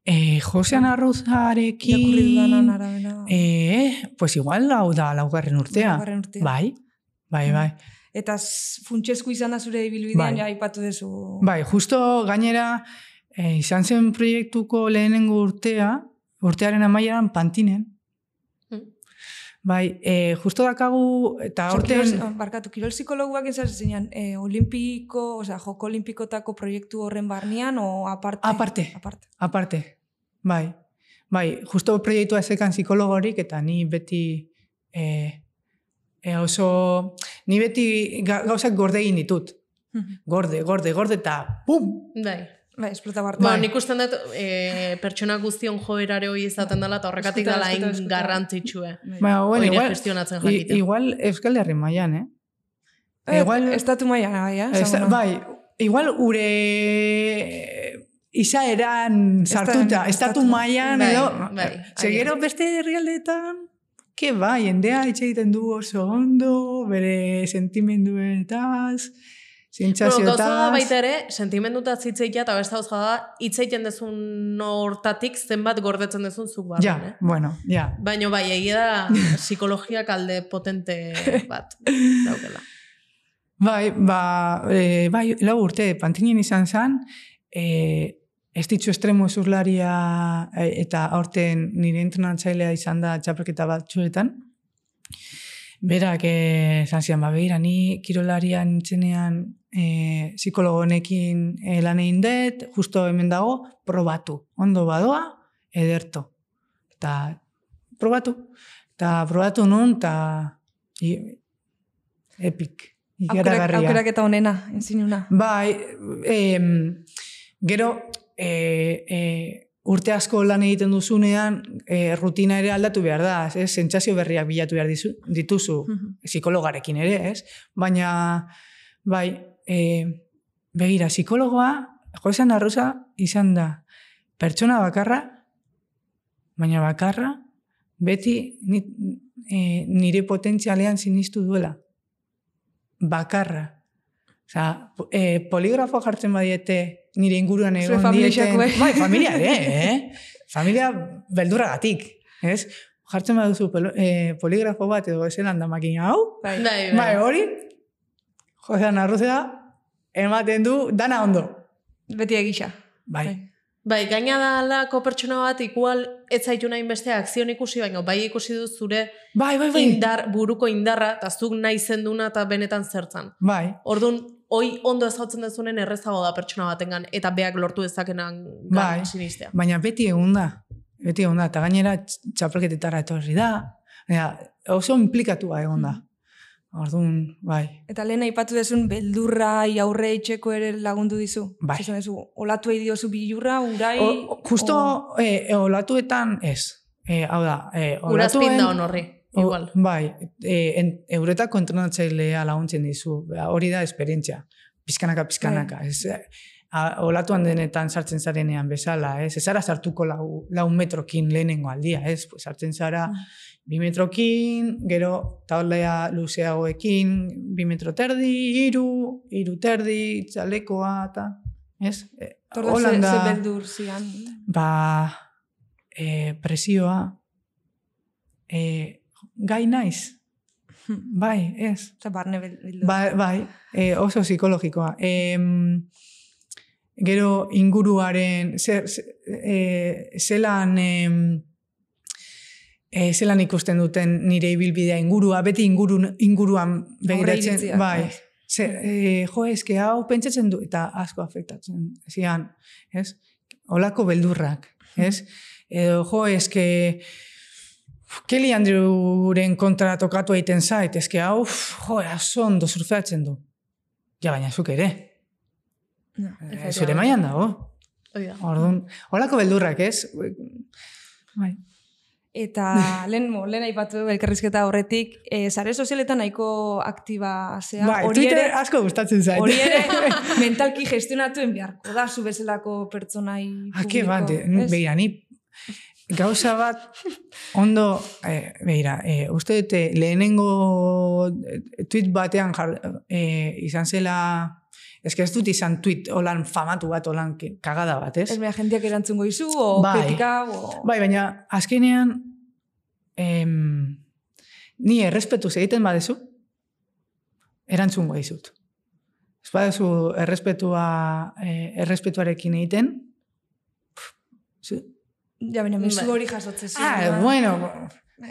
E, Josean Arruzarekin... Irakurri dudanan arabera. E, pues igual hau da laugarren urtea. Laugarren urtea. Bai, bai, bai. Eta funtsezko izan da zure ibilbidean, Bai. ja aipatu duzu. Bai, justo gainera, e, izan zen proiektuko lehenengo urtea, urtearen amaieran pantinen. Mm. Bai, e, justo dakagu, eta horten... kirol, barkatu, kirol psikologuak izan zinean, e, olimpiko, osea, joko olimpikotako proiektu horren barnean, o aparte? Aparte. Aparte. Aparte, bai. Bai, justo proiektua ezekan psikologorik, eta ni beti e, e, oso... Ni beti ga- gauzak gorde egin ditut. Gorde, gorde, gorde, eta pum! Bai. Bai, esplota bartu. Ba, Bai. nik usten dut, e, pertsona guztion joerare hoi izaten dela, eta horrekatik dela hain garrantzitsue. Ba, bueno, igual, gestionatzen i- igual Euskal Herri mailan, eh? Eh, igual- Estatu mailan, bai, eh? Esta, bai, igual ure izaeran sartuta, estatu estatu- mailan Bai, edo... bai, Ze agian. gero beste herrialdeetan, ke bai, jendea hitz egiten du oso ondo, bere sentimenduetaz, Bueno, gauza da sentsazioetaz... baita ere, sentimenduta zitzeikia eta beste gauza da, hitz egiten dezun hortatik zenbat gordetzen dezun zuk barren, Ja, eh? bueno, ja. Baina bai, egia da psikologiak alde potente bat daukela. Bai, ba, e, bai, lau urte, pantinen izan zen, e, ez ditzu estremo zurlaria e, eta aurten nire entrenatzailea izan da txapelketa bat txuetan. Berak eh, esan zian, ba, ni kirolarian nintzenean e, psikologo honekin e, lan egin dut, justo hemen dago, probatu. Ondo badoa, ederto. Eta probatu. Eta probatu nun, eta. Aukerak, Ikaragarria. aukerak eta onena, enzinuna. Bai, em, gero e, e, urte asko lan egiten duzunean e, rutina ere aldatu behar da, ez? Sentsazio berriak bilatu behar dizu, dituzu psikologarekin ere, ez? Baina, bai, e, begira, psikologoa, Josean Arrosa izan da pertsona bakarra, baina bakarra, beti ni, e, nire potentzialean sinistu duela. Bakarra. Osa, e, poligrafo jartzen badiete nire inguruan egon dieten... Bai, familia ere, eh? Familia beldurragatik, ez? Jartzen baduzu pelo- e, poligrafo bat edo ezelan da makina hau, Bai. Bai, bai, hori, Josean Arrozea, ematen du dana ondo. Beti egisa. Bai. Bai, gaina da alako pertsona bat, igual ez zaitu nahi beste akzion ikusi, baina bai ikusi du zure Bai, bai, bai. indar, buruko indarra, eta zuk nahi zenduna eta benetan zertzan. Bai, Orduan, hoi ondo ezautzen dezunen errezago da pertsona batengan eta beak lortu dezakenan Bai. sinistea. baina beti egun da. Beti egun da. Eta gainera tx- txapelketetara etorri da. Ja, oso implikatua egon da. Orduan, bai. Eta lehen aipatu dezun beldurrai aurre itxeko ere lagundu dizu. Bai. Esan dezu, olatu egin diozu bilurra, urai... O, justo o- e, olatuetan ez. E, hau da, e, Urazpin da olatuen- o- igual. bai, e, en, euretako entrenatzailea laguntzen dizu. Ba, Hori da esperientzia. Pizkanaka, pizkanaka. Ez, e, a, olatuan denetan sartzen zarenean bezala, ez? Ez zara sartuko lau, lau metrokin lehenengo aldia, ez? Pues sartzen zara bi metrokin, gero taulea luzeagoekin, bi metro terdi, iru, iru terdi, txalekoa, eta, ez? E, Torda, ze, Holanda- ze beldur zian. ba, e, presioa, e, gai naiz, bai, ez. Osa, barne beldur. Bai, bai e, oso psikologikoa. E, gero inguruaren, zer, ze- e, zelan, e, e, zelan ikusten duten nire ibilbidea ingurua, beti ingurun, inguruan begiratzen, bai. bai. Ze, e, jo, eske hau pentsatzen du, eta asko afektatzen, zian, ez? Olako beldurrak, ez? Edo, jo, eske, Kelly Andrewren kontra tokatu egiten zait, eske hau, jo, oso ondo surfeatzen du. Ja, baina zuk ere. No, Eh, Zure mailan dago. Hoi da. Orduan, holako beldurrak, ez? Bai. Eta lehen, mo, lehen aipatu elkarrizketa horretik, e, sare sozialetan nahiko aktiba zea. bai, hori Twitter ere, asko gustatzen zait. hori ere mentalki gestionatuen beharko da, zu bezalako pertsonai Ake publiko, bat, ez? begira, ni gauza bat ondo, eh, begira, eh, uste dute lehenengo eh, tweet batean jar, eh, izan zela, ez ez dut izan tweet holan famatu bat, holan kagada bat, ez? Ez mea jendeak erantzungo izu, o Bai. kritika, o... Bai, baina azkenean em, ni errespetuz egiten badezu, erantzungo dizut. Ez badezu errespetua, errespetuarekin egiten, pff, Ja, baina mezu Bai. hori jasotzen zuen. ah, da. bueno,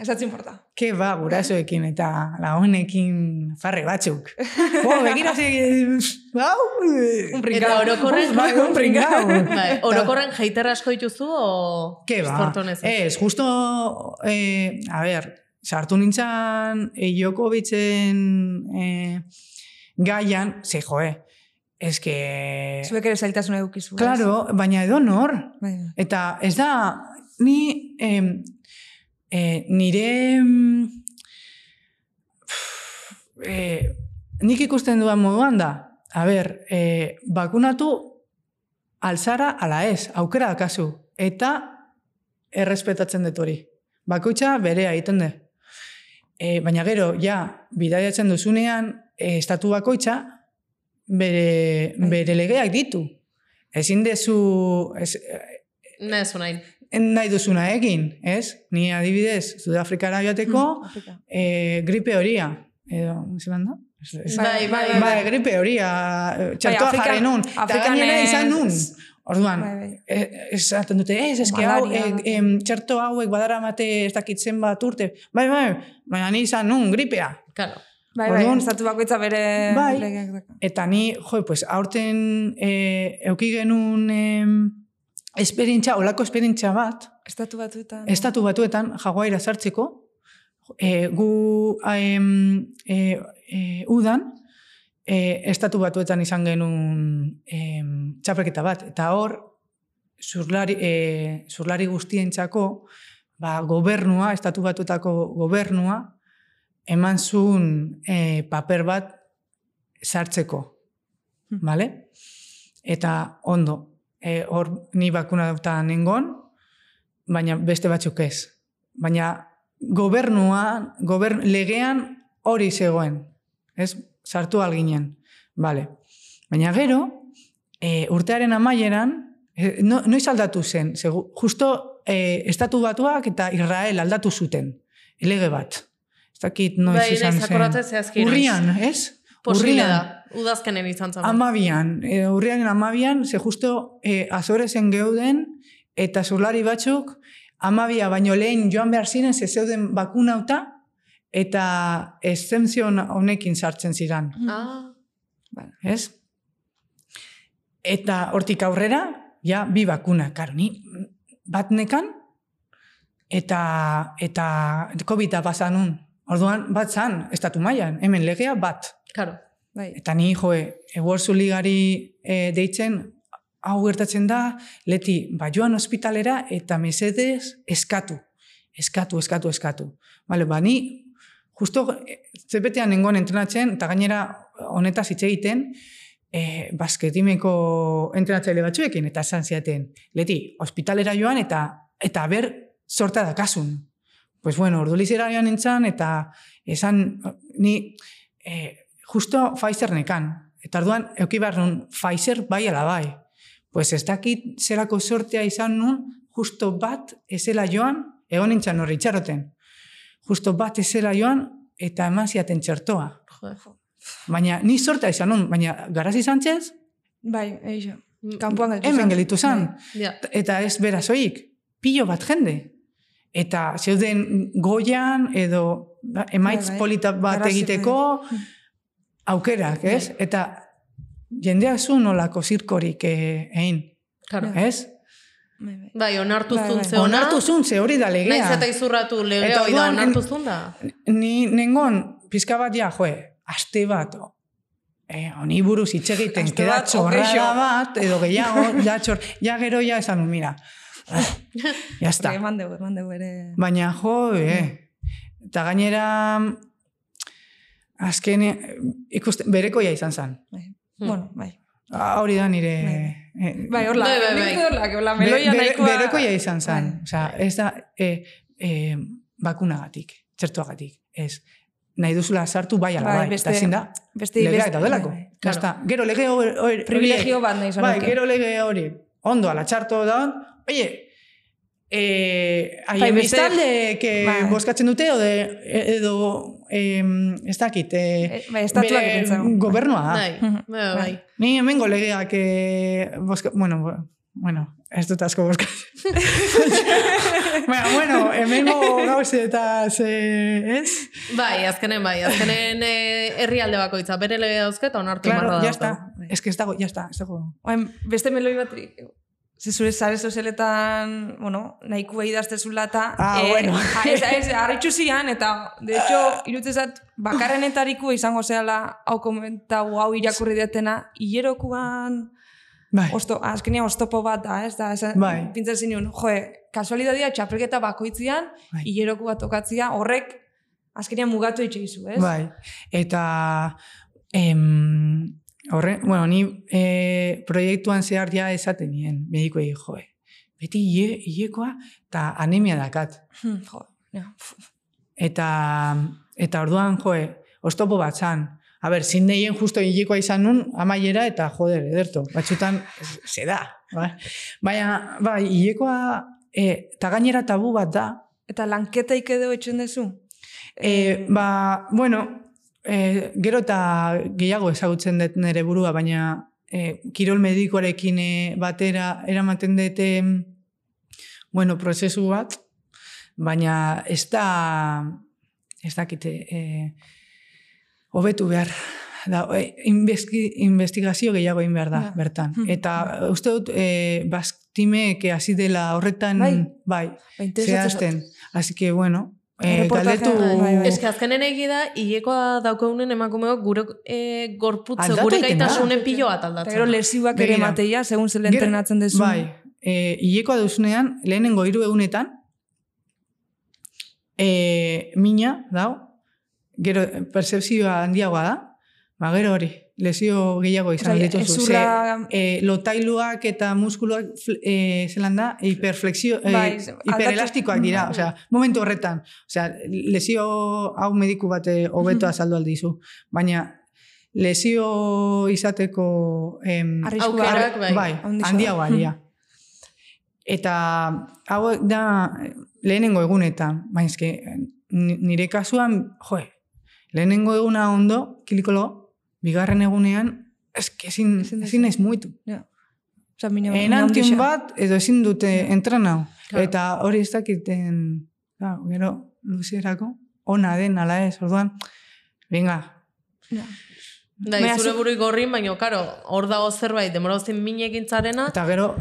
Esatzi importa. Ke ba, gurasoekin eta lagunekin farre batzuk. Jo, begira ze... Hau! Un pringao. Eta orokorren, Bai, un pringao. bai, orokorren jeiter asko dituzu o Ke ba, ez, justo, eh, a ber, sartu nintzen e, Jokovitzen eh, gaian, ze joe, ez que... Zuek ere zailtasun edukizu. ez? Claro, baina edo nor. Bai. Eta ez da, ni em, eh, nire eh, nik ikusten duan moduan da, a ber, eh, bakunatu alzara ala ez, aukera dakazu. Eta errespetatzen dut hori. Bakoitza berea egiten du. E, baina gero, ja, bidaiatzen duzunean, e, estatu bakoitza, bere, bere legeak ditu. Ezin dezu, ez, Ne, ez nahi. nahi duzuna egin, ez? Ni adibidez, Sudafrikara joateko, Afrika. e, gripe horia. Edo, zelan da? Ez- ez- Bai, bai, Bai, bai. gripe horia, eh, txertoa Afrikan- jarri nun. Eta Afrikan gainera ez- izan nun. Orduan, Bai, bai. eh, esaten dute, ez, eske hau, Malaria. eh, em, txerto hauek badara mate ez dakitzen bat urte. Bai, bai, baina ni izan nun, gripea. Claro. Bai, bai, Orduan- estatu bakoitza bere Bai. legeak. Eta ni, jo, pues, aurten eh, euki genuen em, esperientzia, olako esperientzia bat, Estatu batuetan. estatu batuetan jaguaira sartzeko, e, gu em, e, e, udan, e, estatu batuetan izan genuen em, txapelketa bat, eta hor, zurlari, e, zurlari guztientzako, ba, gobernua, estatu batuetako gobernua, eman zuen e, paper bat sartzeko. Vale? Eta ondo, e, hor ni bakuna dauta nengon, baina beste batzuk ez. Baina gobernuan, gobern, legean hori zegoen. Ez? Sartu alginen. Vale. Baina gero, e, urtearen amaieran, e, no, noiz aldatu zen? Segu, justo e, estatu batuak eta Israel aldatu zuten. Lege bat. Ez dakit noiz Bai, izan zen. zehazki noiz. Urrian, ez? Posible Urrian. da. Udazkenen izan zen. Amabian, e, urriaren amabian, ze justo e, azorezen geuden, eta zurlari batzuk, amabia baino lehen joan behar ziren, ze zeuden bakunauta, eta exempzion honekin sartzen ziran, Ah, ez? Eta hortik aurrera, ja, bi bakuna, karo, ni bat nekan, eta, eta COVID-a pasanun. Orduan, bat zan, estatu mailan, hemen legea bat. claro. Bai. Eta ni, joe, eguerzu ligari e, deitzen, hau gertatzen da, leti, ba, joan ospitalera eta mesedez eskatu. Eskatu, eskatu, eskatu. Vale, ba, ni, justo, e, zepetean nengoen entrenatzen, eta gainera honetaz hitz egiten, e, basketimeko entrenatzaile batzuekin, eta esan ziaten, leti, ospitalera joan eta eta ber sorta dakasun. Pues bueno, ordulizera joan nintzen, eta esan, ni, e, justo Pfizer nekan. Eta orduan, euki behar nun, Pfizer bai ala bai. Pues ez dakit zerako sortea izan nun, justo bat ezela joan, egon nintzen horri txaroten. Justo bat ezela joan, eta eman ziaten txertoa. Joder. Baina ni sortea izan nun, baina garazi Sánchez, Bai, eixo. Kanpoan gelditu hemen gelitu zan. Ja. Eta ez berazoik, pilo bat jende. Eta zeuden goian edo emaitz Bai, bai. polita bat egiteko aukerak, ez? Eta jendeak zu nolako zirkorik eh, egin, Claro. ez? Bai, bai. Bai, onartu Bai, zun bai. Onartu zun, ze hori da legea. Naiz eta izurratu legea hori da, onartu zun da. Ni nengon, pizka bat ja, joe, aste bat, eh, honi buruz hitz egiten, Aste keda bat, txorrada bat, edo gehiago, ja, txor, ja gero ja esan, mira, ah, ya está. Eman dugu, eman dugu ere. Baina jo, eh. Eta gainera, azken, ikusten, berekoia izan zen. Bai. Hmm. Bueno, bai. Ah, Hori da nire... eh, Bai, horla. Bai, bai, bai. horla, que horla, be- meloia bere- nahikoa... Berekoia izan zen. Bai. Osea, ez da, eh, eh, bakunagatik, txertuagatik, ez. Nahi duzula sartu bai ala Bai, bai. Eta ezin da, Beste, legeak daudelako. bai, bai. Ya está. Gero lege hori... Privilegio bat nahi Bai, gero lege hori. Ondo, ala txarto da, oie, eh, haien Bai, beste- biztalde, que Bai. boskatzen dute, o de, edo, eh, ez dakit, eh, Eh, bai, bere zau. gobernua da. Bai, bai, bai. Ni hemengo legeak, eh, boska, bueno, bueno, ez dut asko boskatzen. Baina, bueno, hemengo gauze eta ze, ez? Bai, azkenen bai, azkenen eh, herrialde bakoitza, bere lege dauzke eta onartu Claro, barra ya dauka. está. Es que ez dago, ya está, ez dago. Oain, beste meloi bat, ze zure sare sozialetan, bueno, nahiko idaztezula eta... Ah, bueno. a- ez, ez, harritxu zian, eta, de hecho, irutzezat, bakarrenetariko izango zehala hau komentau, hau irakurri detena, hilerokuan, Bai, osto, azkenia ostopo bat da, ez da, ez, Bai. pintzen zinun, joe, kasualidadia txapelketa bakoitzian, Bai. hileroku bat tokatzia, horrek, azkenean mugatu itxe izu, ez? bai. Eta, em, horre, bueno, ni e, proiektuan zehar ja esaten nien, medikoei, joe, beti hile, hilekoa eta anemia dakat. Hmm, jo, ja. Eta, eta orduan, joe, ostopo bat zan. A ber, zin neien justo hilekoa izan nun, amaiera, eta joder, ederto, batxutan, ze da. Bai. Baina, bai, hilekoa, eta gainera tabu bat da, Eta lanketaik edo etxen dezu? E, ba, bueno, e, gero eta gehiago ezagutzen dut nire burua, baina e, kirol medikoarekin e, batera eramaten dute bueno, prozesu bat, baina ez da ez dakite e, hobetu behar da, investi, investigazio gehiago egin behar da, Ja. bertan. Hmm. Eta uste dut, e, bastimek hasi dela horretan, Bai. bai Ba, interesatzen zehazten. Así que, bueno, eh, Erreportajea, galdetu... bai, bai. Ez que azkenen egi da, hilekoa daukagunen emakumeok gure e, gorputze, gure gaitasunen pilo bat aldatzen. gero lesiuak ere mateia, segun ze Gero- entrenatzen dezu. Bai, e, hilekoa duzunean, lehenengo hiru egunetan, e, mina, dau, gero percepzioa handiagoa da, ba, gero hori, lesio gehiago izan Osea, dituzu. ezurra- Ze, e, lotailuak eta muskuluak e, zelan da, hiperflexio, e, Bai, hiperelastikoak dira, aldatu- osea, momentu horretan. Osea, lesio hau mediku bate hobeto azaldu aldizu, baina lesio izateko em, Aukerak, bai. bai, Handiagoa. handiagoa dira. Eta hauek da lehenengo egunetan, baina eske ni- nire kasuan, joe, lehenengo eguna ondo, kilikolo, bigarren egunean, eske ezin, Ezin naiz muitu. Ja. Osa, handixa. bat, edo ezin dute entrenau. Claro. Eta hori ez dakiten, claro, gero, luzerako, ona den, ala ez, orduan, venga, Ja. Da, izure zu- buru gorrin, baina, karo, hor dago zerbait, demora gozien minekin zarena, eta gero,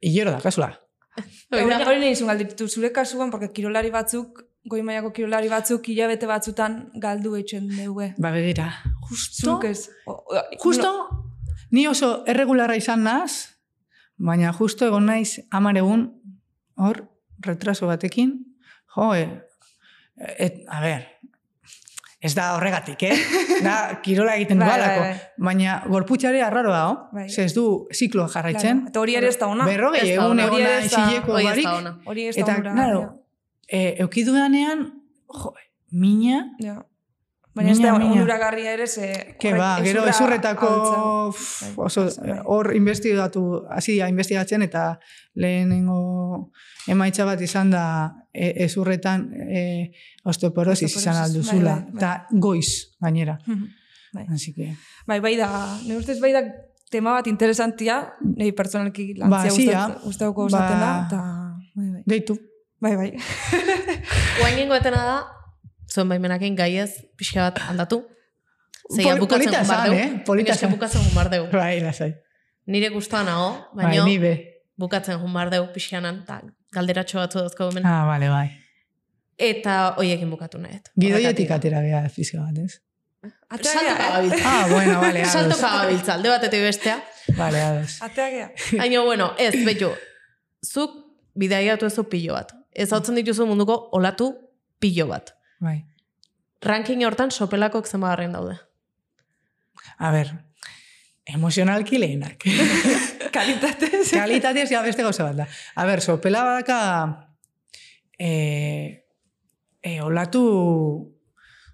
hilero da, kasula. hori nahi galditu, zure kasuan, porque kirolari batzuk, goi mailako kirolari batzuk, hilabete batzutan galdu etxen dugu. Ba, begira, justo, ez. O- o- justo, ni oso erregularra izan naz, baina justo egon naiz amar egun, hor, retraso batekin, jo, et, a ber, ez da horregatik, eh? Da, kirola egiten Bai, dualako. bai, bai. Baina gorputxare arraro dago, Bai. ez du zikloa jarraitzen. Claro, Eta hori ere ez da ona. Berrogei egun ona. egon Hori ere ez da- izileko hori ez barik. da ona. Eta, claro, e, eukidudanean, jo, mina, Ja. Baina ez da onuragarria ere, ze... Ke ba, gero ezurretako uf, Bai, oso pasa, bai. hor investigatu, hasi investigatzen eta lehenengo emaitza bat izan da e, ezurretan e, osteoporosis izan alduzula. bai, bai, bai. Eta goiz, gainera. Bai. Así que, Bai, bai da, ne ustez bai da tema bat interesantia, nei pertsonalki Ba, lantzia zia. ba, gustauko Ba- usaten da, eta bai, bai. deitu. Bai, bai. Guainengo etena da, zuen baimenakin gaiez pixka bat aldatu. Zeia Pol- bukatzen polita jun bar zan, deu. eh? Polita Eske zan. bukatzen jun bar deu. Bai, lasai. Nire guztua nago, Bai, baina ni be. bukatzen jun bar deu pixkanan, eta galderatxo batzu dauzko hemen. Ah, vale, bai. Eta hoiekin bukatu nahi. Gidoietik atera geha fizka bat, ez? Gabiltza. Ah, bueno, vale, ados. Saltoka gabiltza, alde batetik bestea. Vale, ados. Atea gea. Baina, bueno, ez, betu, zuk bidaiatu ezu pilo bat. Ez hautzen dituzu munduko olatu pilo bat. Bai. Ranking hortan sopelakok zenbagarren daude. A ber, emozionalki lehenak. Kalitatez. Kalitatez ja beste gauza bat da. A ber, sopela badaka e, e, olatu,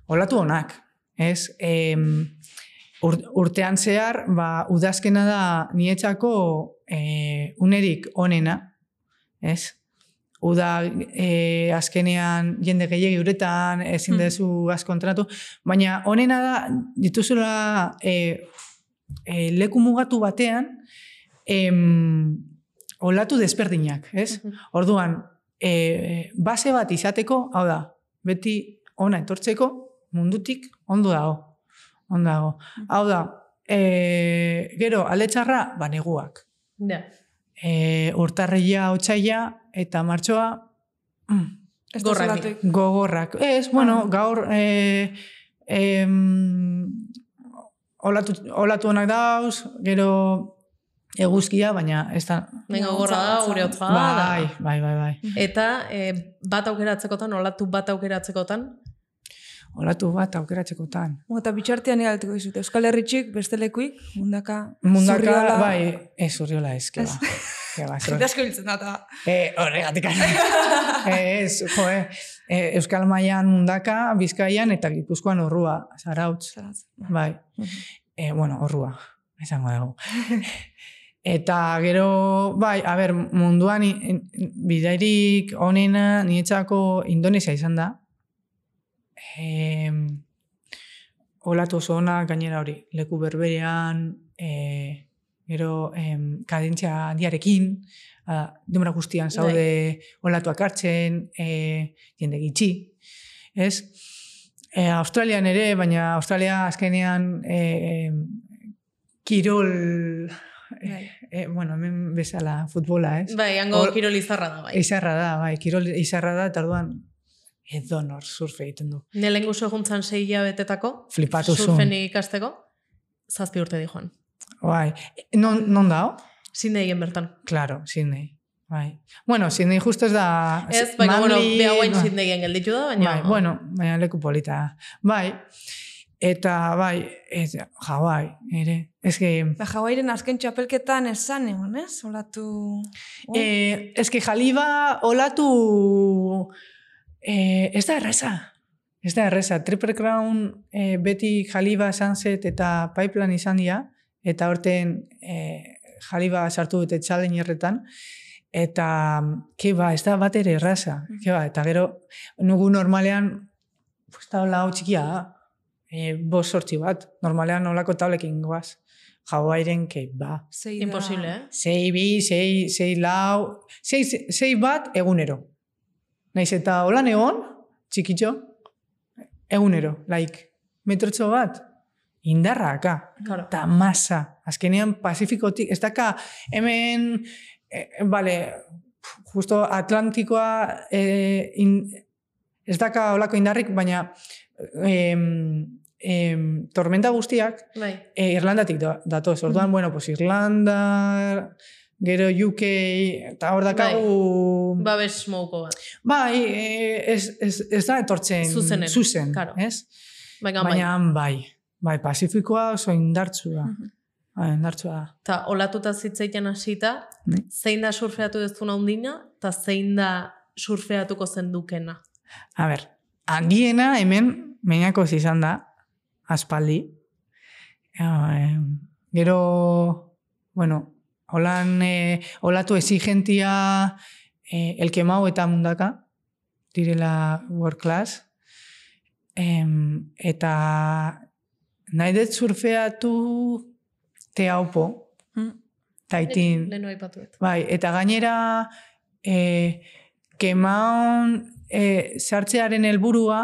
olatu onak. Ez? E, ur, urtean zehar, ba, udazkena da nietxako e, unerik onena. Ez? Uda e, azkenean jende gehiagi uretan, ezin Hmm. dezu asko kontratu, baina onena da dituzula e, e, leku mugatu batean em, olatu desberdinak, ez? Orduan, e, base bat izateko, hau da, beti ona etortzeko, mundutik ondo dago. Ondo dago. Hau da, e, gero, alde txarra, ba, neguak. Ja. E, urtarria, otxaila, eta martxoa, mm, Gorrak gogorrak. Ez, bueno, gaur, e, em, olatu, olatu honak dauz, gero eguzkia, baina ez da... Venga, Ja, gorra da, gure hotza. Bai, bai, bai, bai. Eta e, bat aukeratzekotan, olatu bat aukeratzekotan, Olatu bat aukeratzekotan. Eta bitxartean egaltuko dizut. Euskal Herritxik, beste lekuik, mundaka, Mundaka, zurriola- bai, ez urriola ez, keba. Keba, Jende asko hiltzen da, Eh, horregatik. ez, jo, eh, Euskal Maian mundaka, Bizkaian eta Gipuzkoan horrua, zarautz. zaraz. Bai. Eh, bueno, horrua, esango dugu. Eta gero, bai, a ber, munduan bidairik onena niretzako Indonesia izan da. E, olatu oso ona gainera hori, leku berberean, e, gero em, kadentzia handiarekin, a, denbora guztian zaude olatuak hartzen, e, jende gitxi, ez? E, Australian ere, baina Australia azkenean e, e, kirol, Bai. e, bueno, hemen bezala futbola, ez? bai, hango kirol izarra da, bai. Izarra da, bai, kirol izarra da, eta orduan edonor surfe egiten du. Nelen guzu eguntzan sei hilabetetako, Flipatu zuen. surfen ikasteko, zazpi urte di joan. Bai, non, non dao? Sydneyen bertan. Claro, Sydney. Bai. Bueno, Sydney justo ez da... Ez, baina, bueno, beha guain bai. Sydneyen gelditu da, baina... Bai, bueno, baina leku polita. Bai, eta bai, ez, Hawaii, ere. Ez que, Ba, Hawaiiren azken txapelketan esan egon, ez? Olatu... Oh. eh, ez que jaliba olatu... Eh, ez da erreza. Ez da erreza. Triple Crown eh, beti jaliba sunset eta pipeline izan dira, eta horten eh, jaliba sartu dute challengerretan, eta ke ba, ez da bat ere erraza. Ke ba, eta gero, nugu normalean, pues, taula hau txikia da. E, bos sortzi bat. Normalean olako tablekin goaz. Hawaiiren ke ba. Zei da- Imposible, eh? Sei bi, sei, sei lau, sei, sei bat egunero. Naiz eta holan egon, txikitxo, egunero, like, metrotxo bat, indarraka, Claro. eta masa. Azkenean Pasifikotik, ez daka hemen, eh, bale, justo Atlantikoa eh, in, ez daka olako indarrik, baina em, em, tormenta guztiak Bai. e, Irlandatik da, datoz. Orduan, bueno, pues Irlanda, gero UK, eta hor dakagu... Babes mouko bat. Bai, e, ez, ez, ez da etortzen Zuzenen, zuzen, claro. ez? Baina, bai. Baina han bai. Bai, Pasifikoa oso indartsu da. Bai, indartsua da. Eta olatuta zitzeiten hasita, Bai. zein da surfeatu dezuna undina, eta zein da surfeatuko zendukena. A ber, handiena hemen meinakoz izan da, aspaldi. Eh, gero, bueno, holan eh, olatu exigentia eh, elkemau eta mundaka, direla world class. Em, eta nahi dut surfeatu te haupo, Mm. taitin. Leno aipatu dut. Bai, eta gainera e, kemaon e, sartzearen helburua,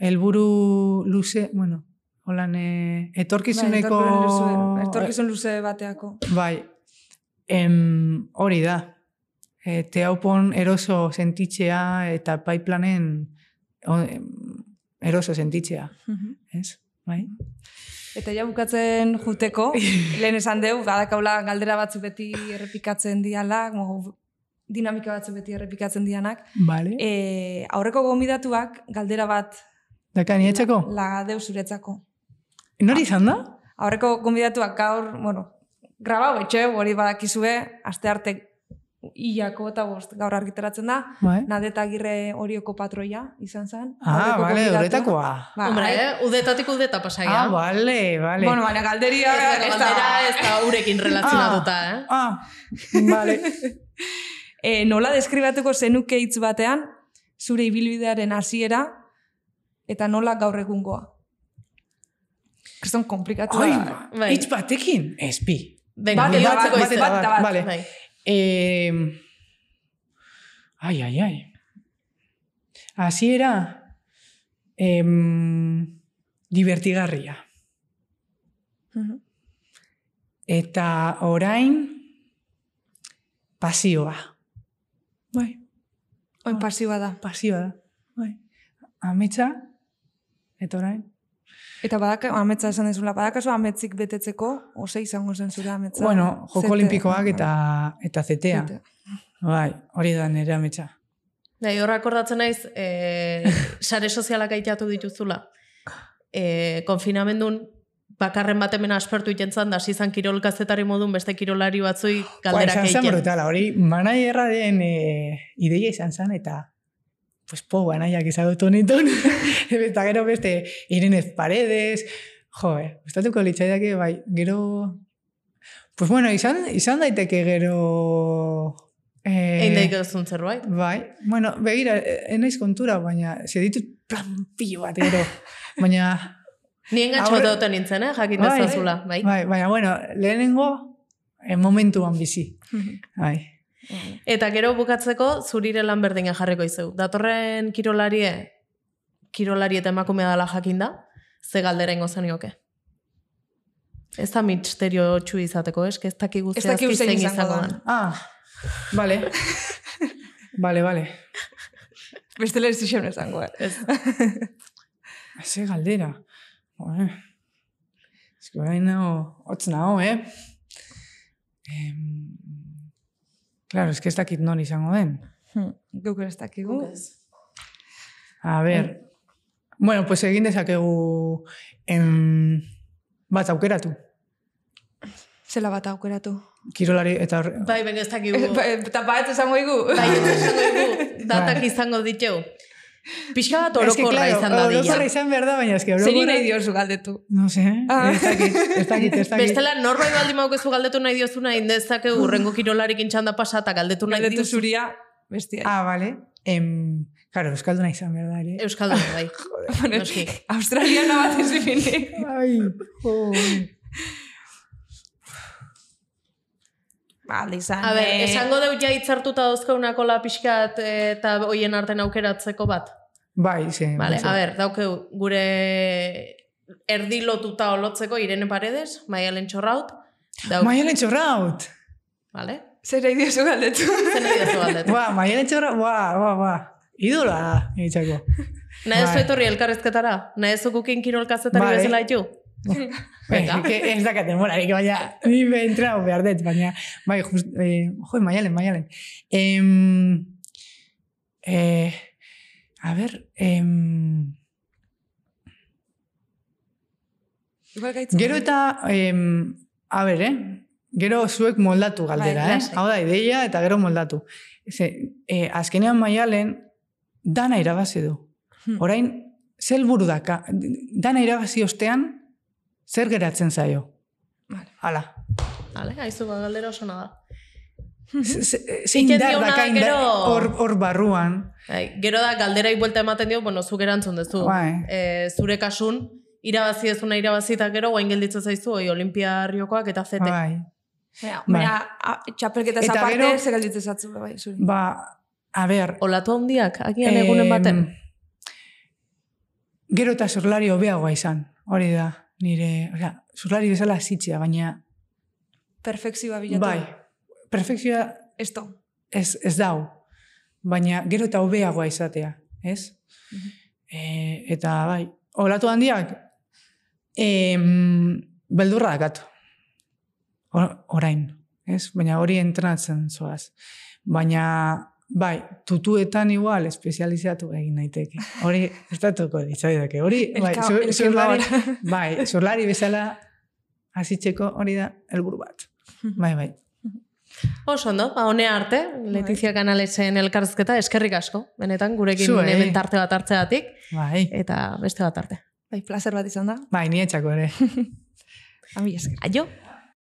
helburu luze, bueno, holan e, etorkizuneko... Bai, Etorkizun luze bateako. Bai, em, hori da. E, teaupon eroso sentitzea eta paiplanen em, eroso sentitzea, ez? Bai? Eta ja bukatzen juteko, lehen esan deu, badakaula galdera batzu beti errepikatzen diala, dinamika batzu beti errepikatzen dianak. Vale. E, aurreko gomidatuak galdera bat Daka, niretzako? lagadeu zuretzako. Nori izan da? Aurreko gomidatuak gaur, bueno, grabau etxe, hori badakizue, aste arte hilako eta bost gaur argitaratzen da. Bai. Nadeta agirre horioko patroia izan zen. Ah, gonbidatua. horretakoa. Ba, Hombre, ai- eh? udetatik udeta pasaia. Ah, vale, vale. Bueno, baina galderia Ez da, ez da, galdera ez da urekin relazionatuta, eh? Ah, vale. e, nola deskribatuko zenuke hitz batean, zure ibilbidearen hasiera eta nola gaur egungoa. Kriston komplikatu da. Bai. hitz batekin, espi. Venga, Bat bat, bat eta bat. Vale. Bai. Eh, ai, ai, ai. Hasiera em, divertigarria. Eta orain pasioa. Bai, Oin pasioa da. pasioa da. Bai. Ametsa, eta orain. Eta badaka, ametsa esan dezula, badakazu ametzik betetzeko, ose izango zen zure ametsa. Bueno, joko Zete. olimpikoak eta, eta zetea. Zete. Bai, hori da nire ametsa. Bai, hor akordatzen naiz, e, sare sozialak aitatu dituzula. E, konfinamendun, bakarren bat hemen aspertu itentzan, da hasi izan kirol kazetari modun beste kirolari batzui Ba, galderak izan zen brutala, hori manaierraren e, ideia izan zen, eta pues po, banaiak izagutu nituen. eta gero beste Irenez Paredes, jo, eh, gustatuko litzaidake, bai, gero... Pues bueno, izan, izan daiteke gero... Eh, Egin daik duzun zerbait. Bai, bueno, begira, enaiz kontura, baina ze ditut plan pilo bat gero. baina, Ni engatxo Aurre- duten nintzen, eh? jakin Bai. dezazula. Bai. bai, baina, bueno, lehenengo, eh, momentuan bizi. Bai. Eta gero bukatzeko zurire lan berdina jarriko izeu. Datorren kirolarie, kirolari eta emakumea dela jakinda, ze galdera ingo zenioke. Ez da misterio txu izateko, eske ez Ez zehazki zein zein izango den. Ah, vale. vale, vale. Beste lehen zixen esango, eh? Ez. Ze galdera. Joder. Ez que hotz nago, eh? Em, claro, ez que ez dakit non izango den. Hmm. Geuk ez dakigu. A ber, bueno, pues egin dezakegu em, bat aukeratu. Zela bat aukeratu. Kirolari eta Bai, benga ez dakigu. Eta bat esango igu. Bai, esango dugu, datak izango ditu. Pixka bat orokorra claro, izan da orokorra izan behar da, baina ez que Zeri orokorra... nahi diozu galdetu. No sé, Ah. ez dakit, ez dakit, ez dakit. Bestela, norbait baldin maukezu galdetu nahi diozuna, indezake urrengo kirolarik intxanda pasa eta galdetu nahi Galdetu diozu. zuria, bestia. Ah, vale. Em, claro, euskalduna izan behar da, ere. Euskaldun, bai. Bueno, noski. Australiana bat ez. Ai, jo. Bale, izan. A ber, eh, esango deu ja hitzartuta dauzkeunako la pixkat eh, eta hoien arten aukeratzeko bat. Bai, ze. Vale, bai, a ber, daukeu gure erdi lotuta olotzeko Irene Paredes, Maialen Txorraut. Dauk, Maialen Txorraut. vale? Zer nahi diozu galdetu. Zer nahi duzu galdetu? Ba, Maialen Txorraut, ba, ba, ba. Idola da, niretzako. Nahi ez Bai. etorri elkarrezketara? Nahi ez ukukin kirolkazetari Bai. bezala ditu? Venga. Que ez dakaten morarik, baina ni be entrau behar dut, baina, bai, just, eh, jo, Maialen, Maialen. Em, eh, a ber, em, Igual. Gero eta, em, a ber, eh? Gero zuek moldatu galdera, Bai, eh? Hau da, ideia eta gero moldatu. Ze, eh, azkenean maialen, dana irabazi du. Hmm. Orain, zer buru daka, dana irabazi ostean, zer geratzen zaio. Vale. Hala. Vale, aizu ba, galdera oso da. Z- ze- Zein dar daka gero- hor hor barruan. Bai, gero da galderai buelta ematen dio, bueno, zuk erantzun duzu. Bai. E, zure kasun, irabazi ezuna irabazi eta gero guain gelditzen zaizu, oi, Olimpia Riokoak eta zete. Bai. Baina, Bai. baina a- txapelketa Eta aparte, gero- zer galditzen zatzu, bai, zuri. Ba, a ber, Olatu handiak, agian egunen baten. Gero eta zurlari hobeagoa izan. Hori da, nire, osea, zurlari bezala zitzea, baina Perfekzioa bilatu. bai, perfekzioa Esto. ez, ez dau, baina gero eta hobeagoa izatea, ez? e, eta bai, olatu handiak, em, beldurra dakat. Or, orain, ez? Baina hori entrenatzen zoaz. Baina, bai, tutuetan igual espezializatu egin naiteke. Hori, estatuko ditzaidake. Hori, bai, zur- zurlari, bai, zurlari bezala hasitzeko hori da helburu bat. Bai, bai. Oso ondo, ba, honea arte, Letizia Kanalesen elkarrizketa, eskerrik asko, benetan, gurekin Zuei. hemen tarte bat hartzeatik, Bai, eta beste bat arte. Bai, placer bat izan da. bai, nietxako ere. Ami esker. Aio!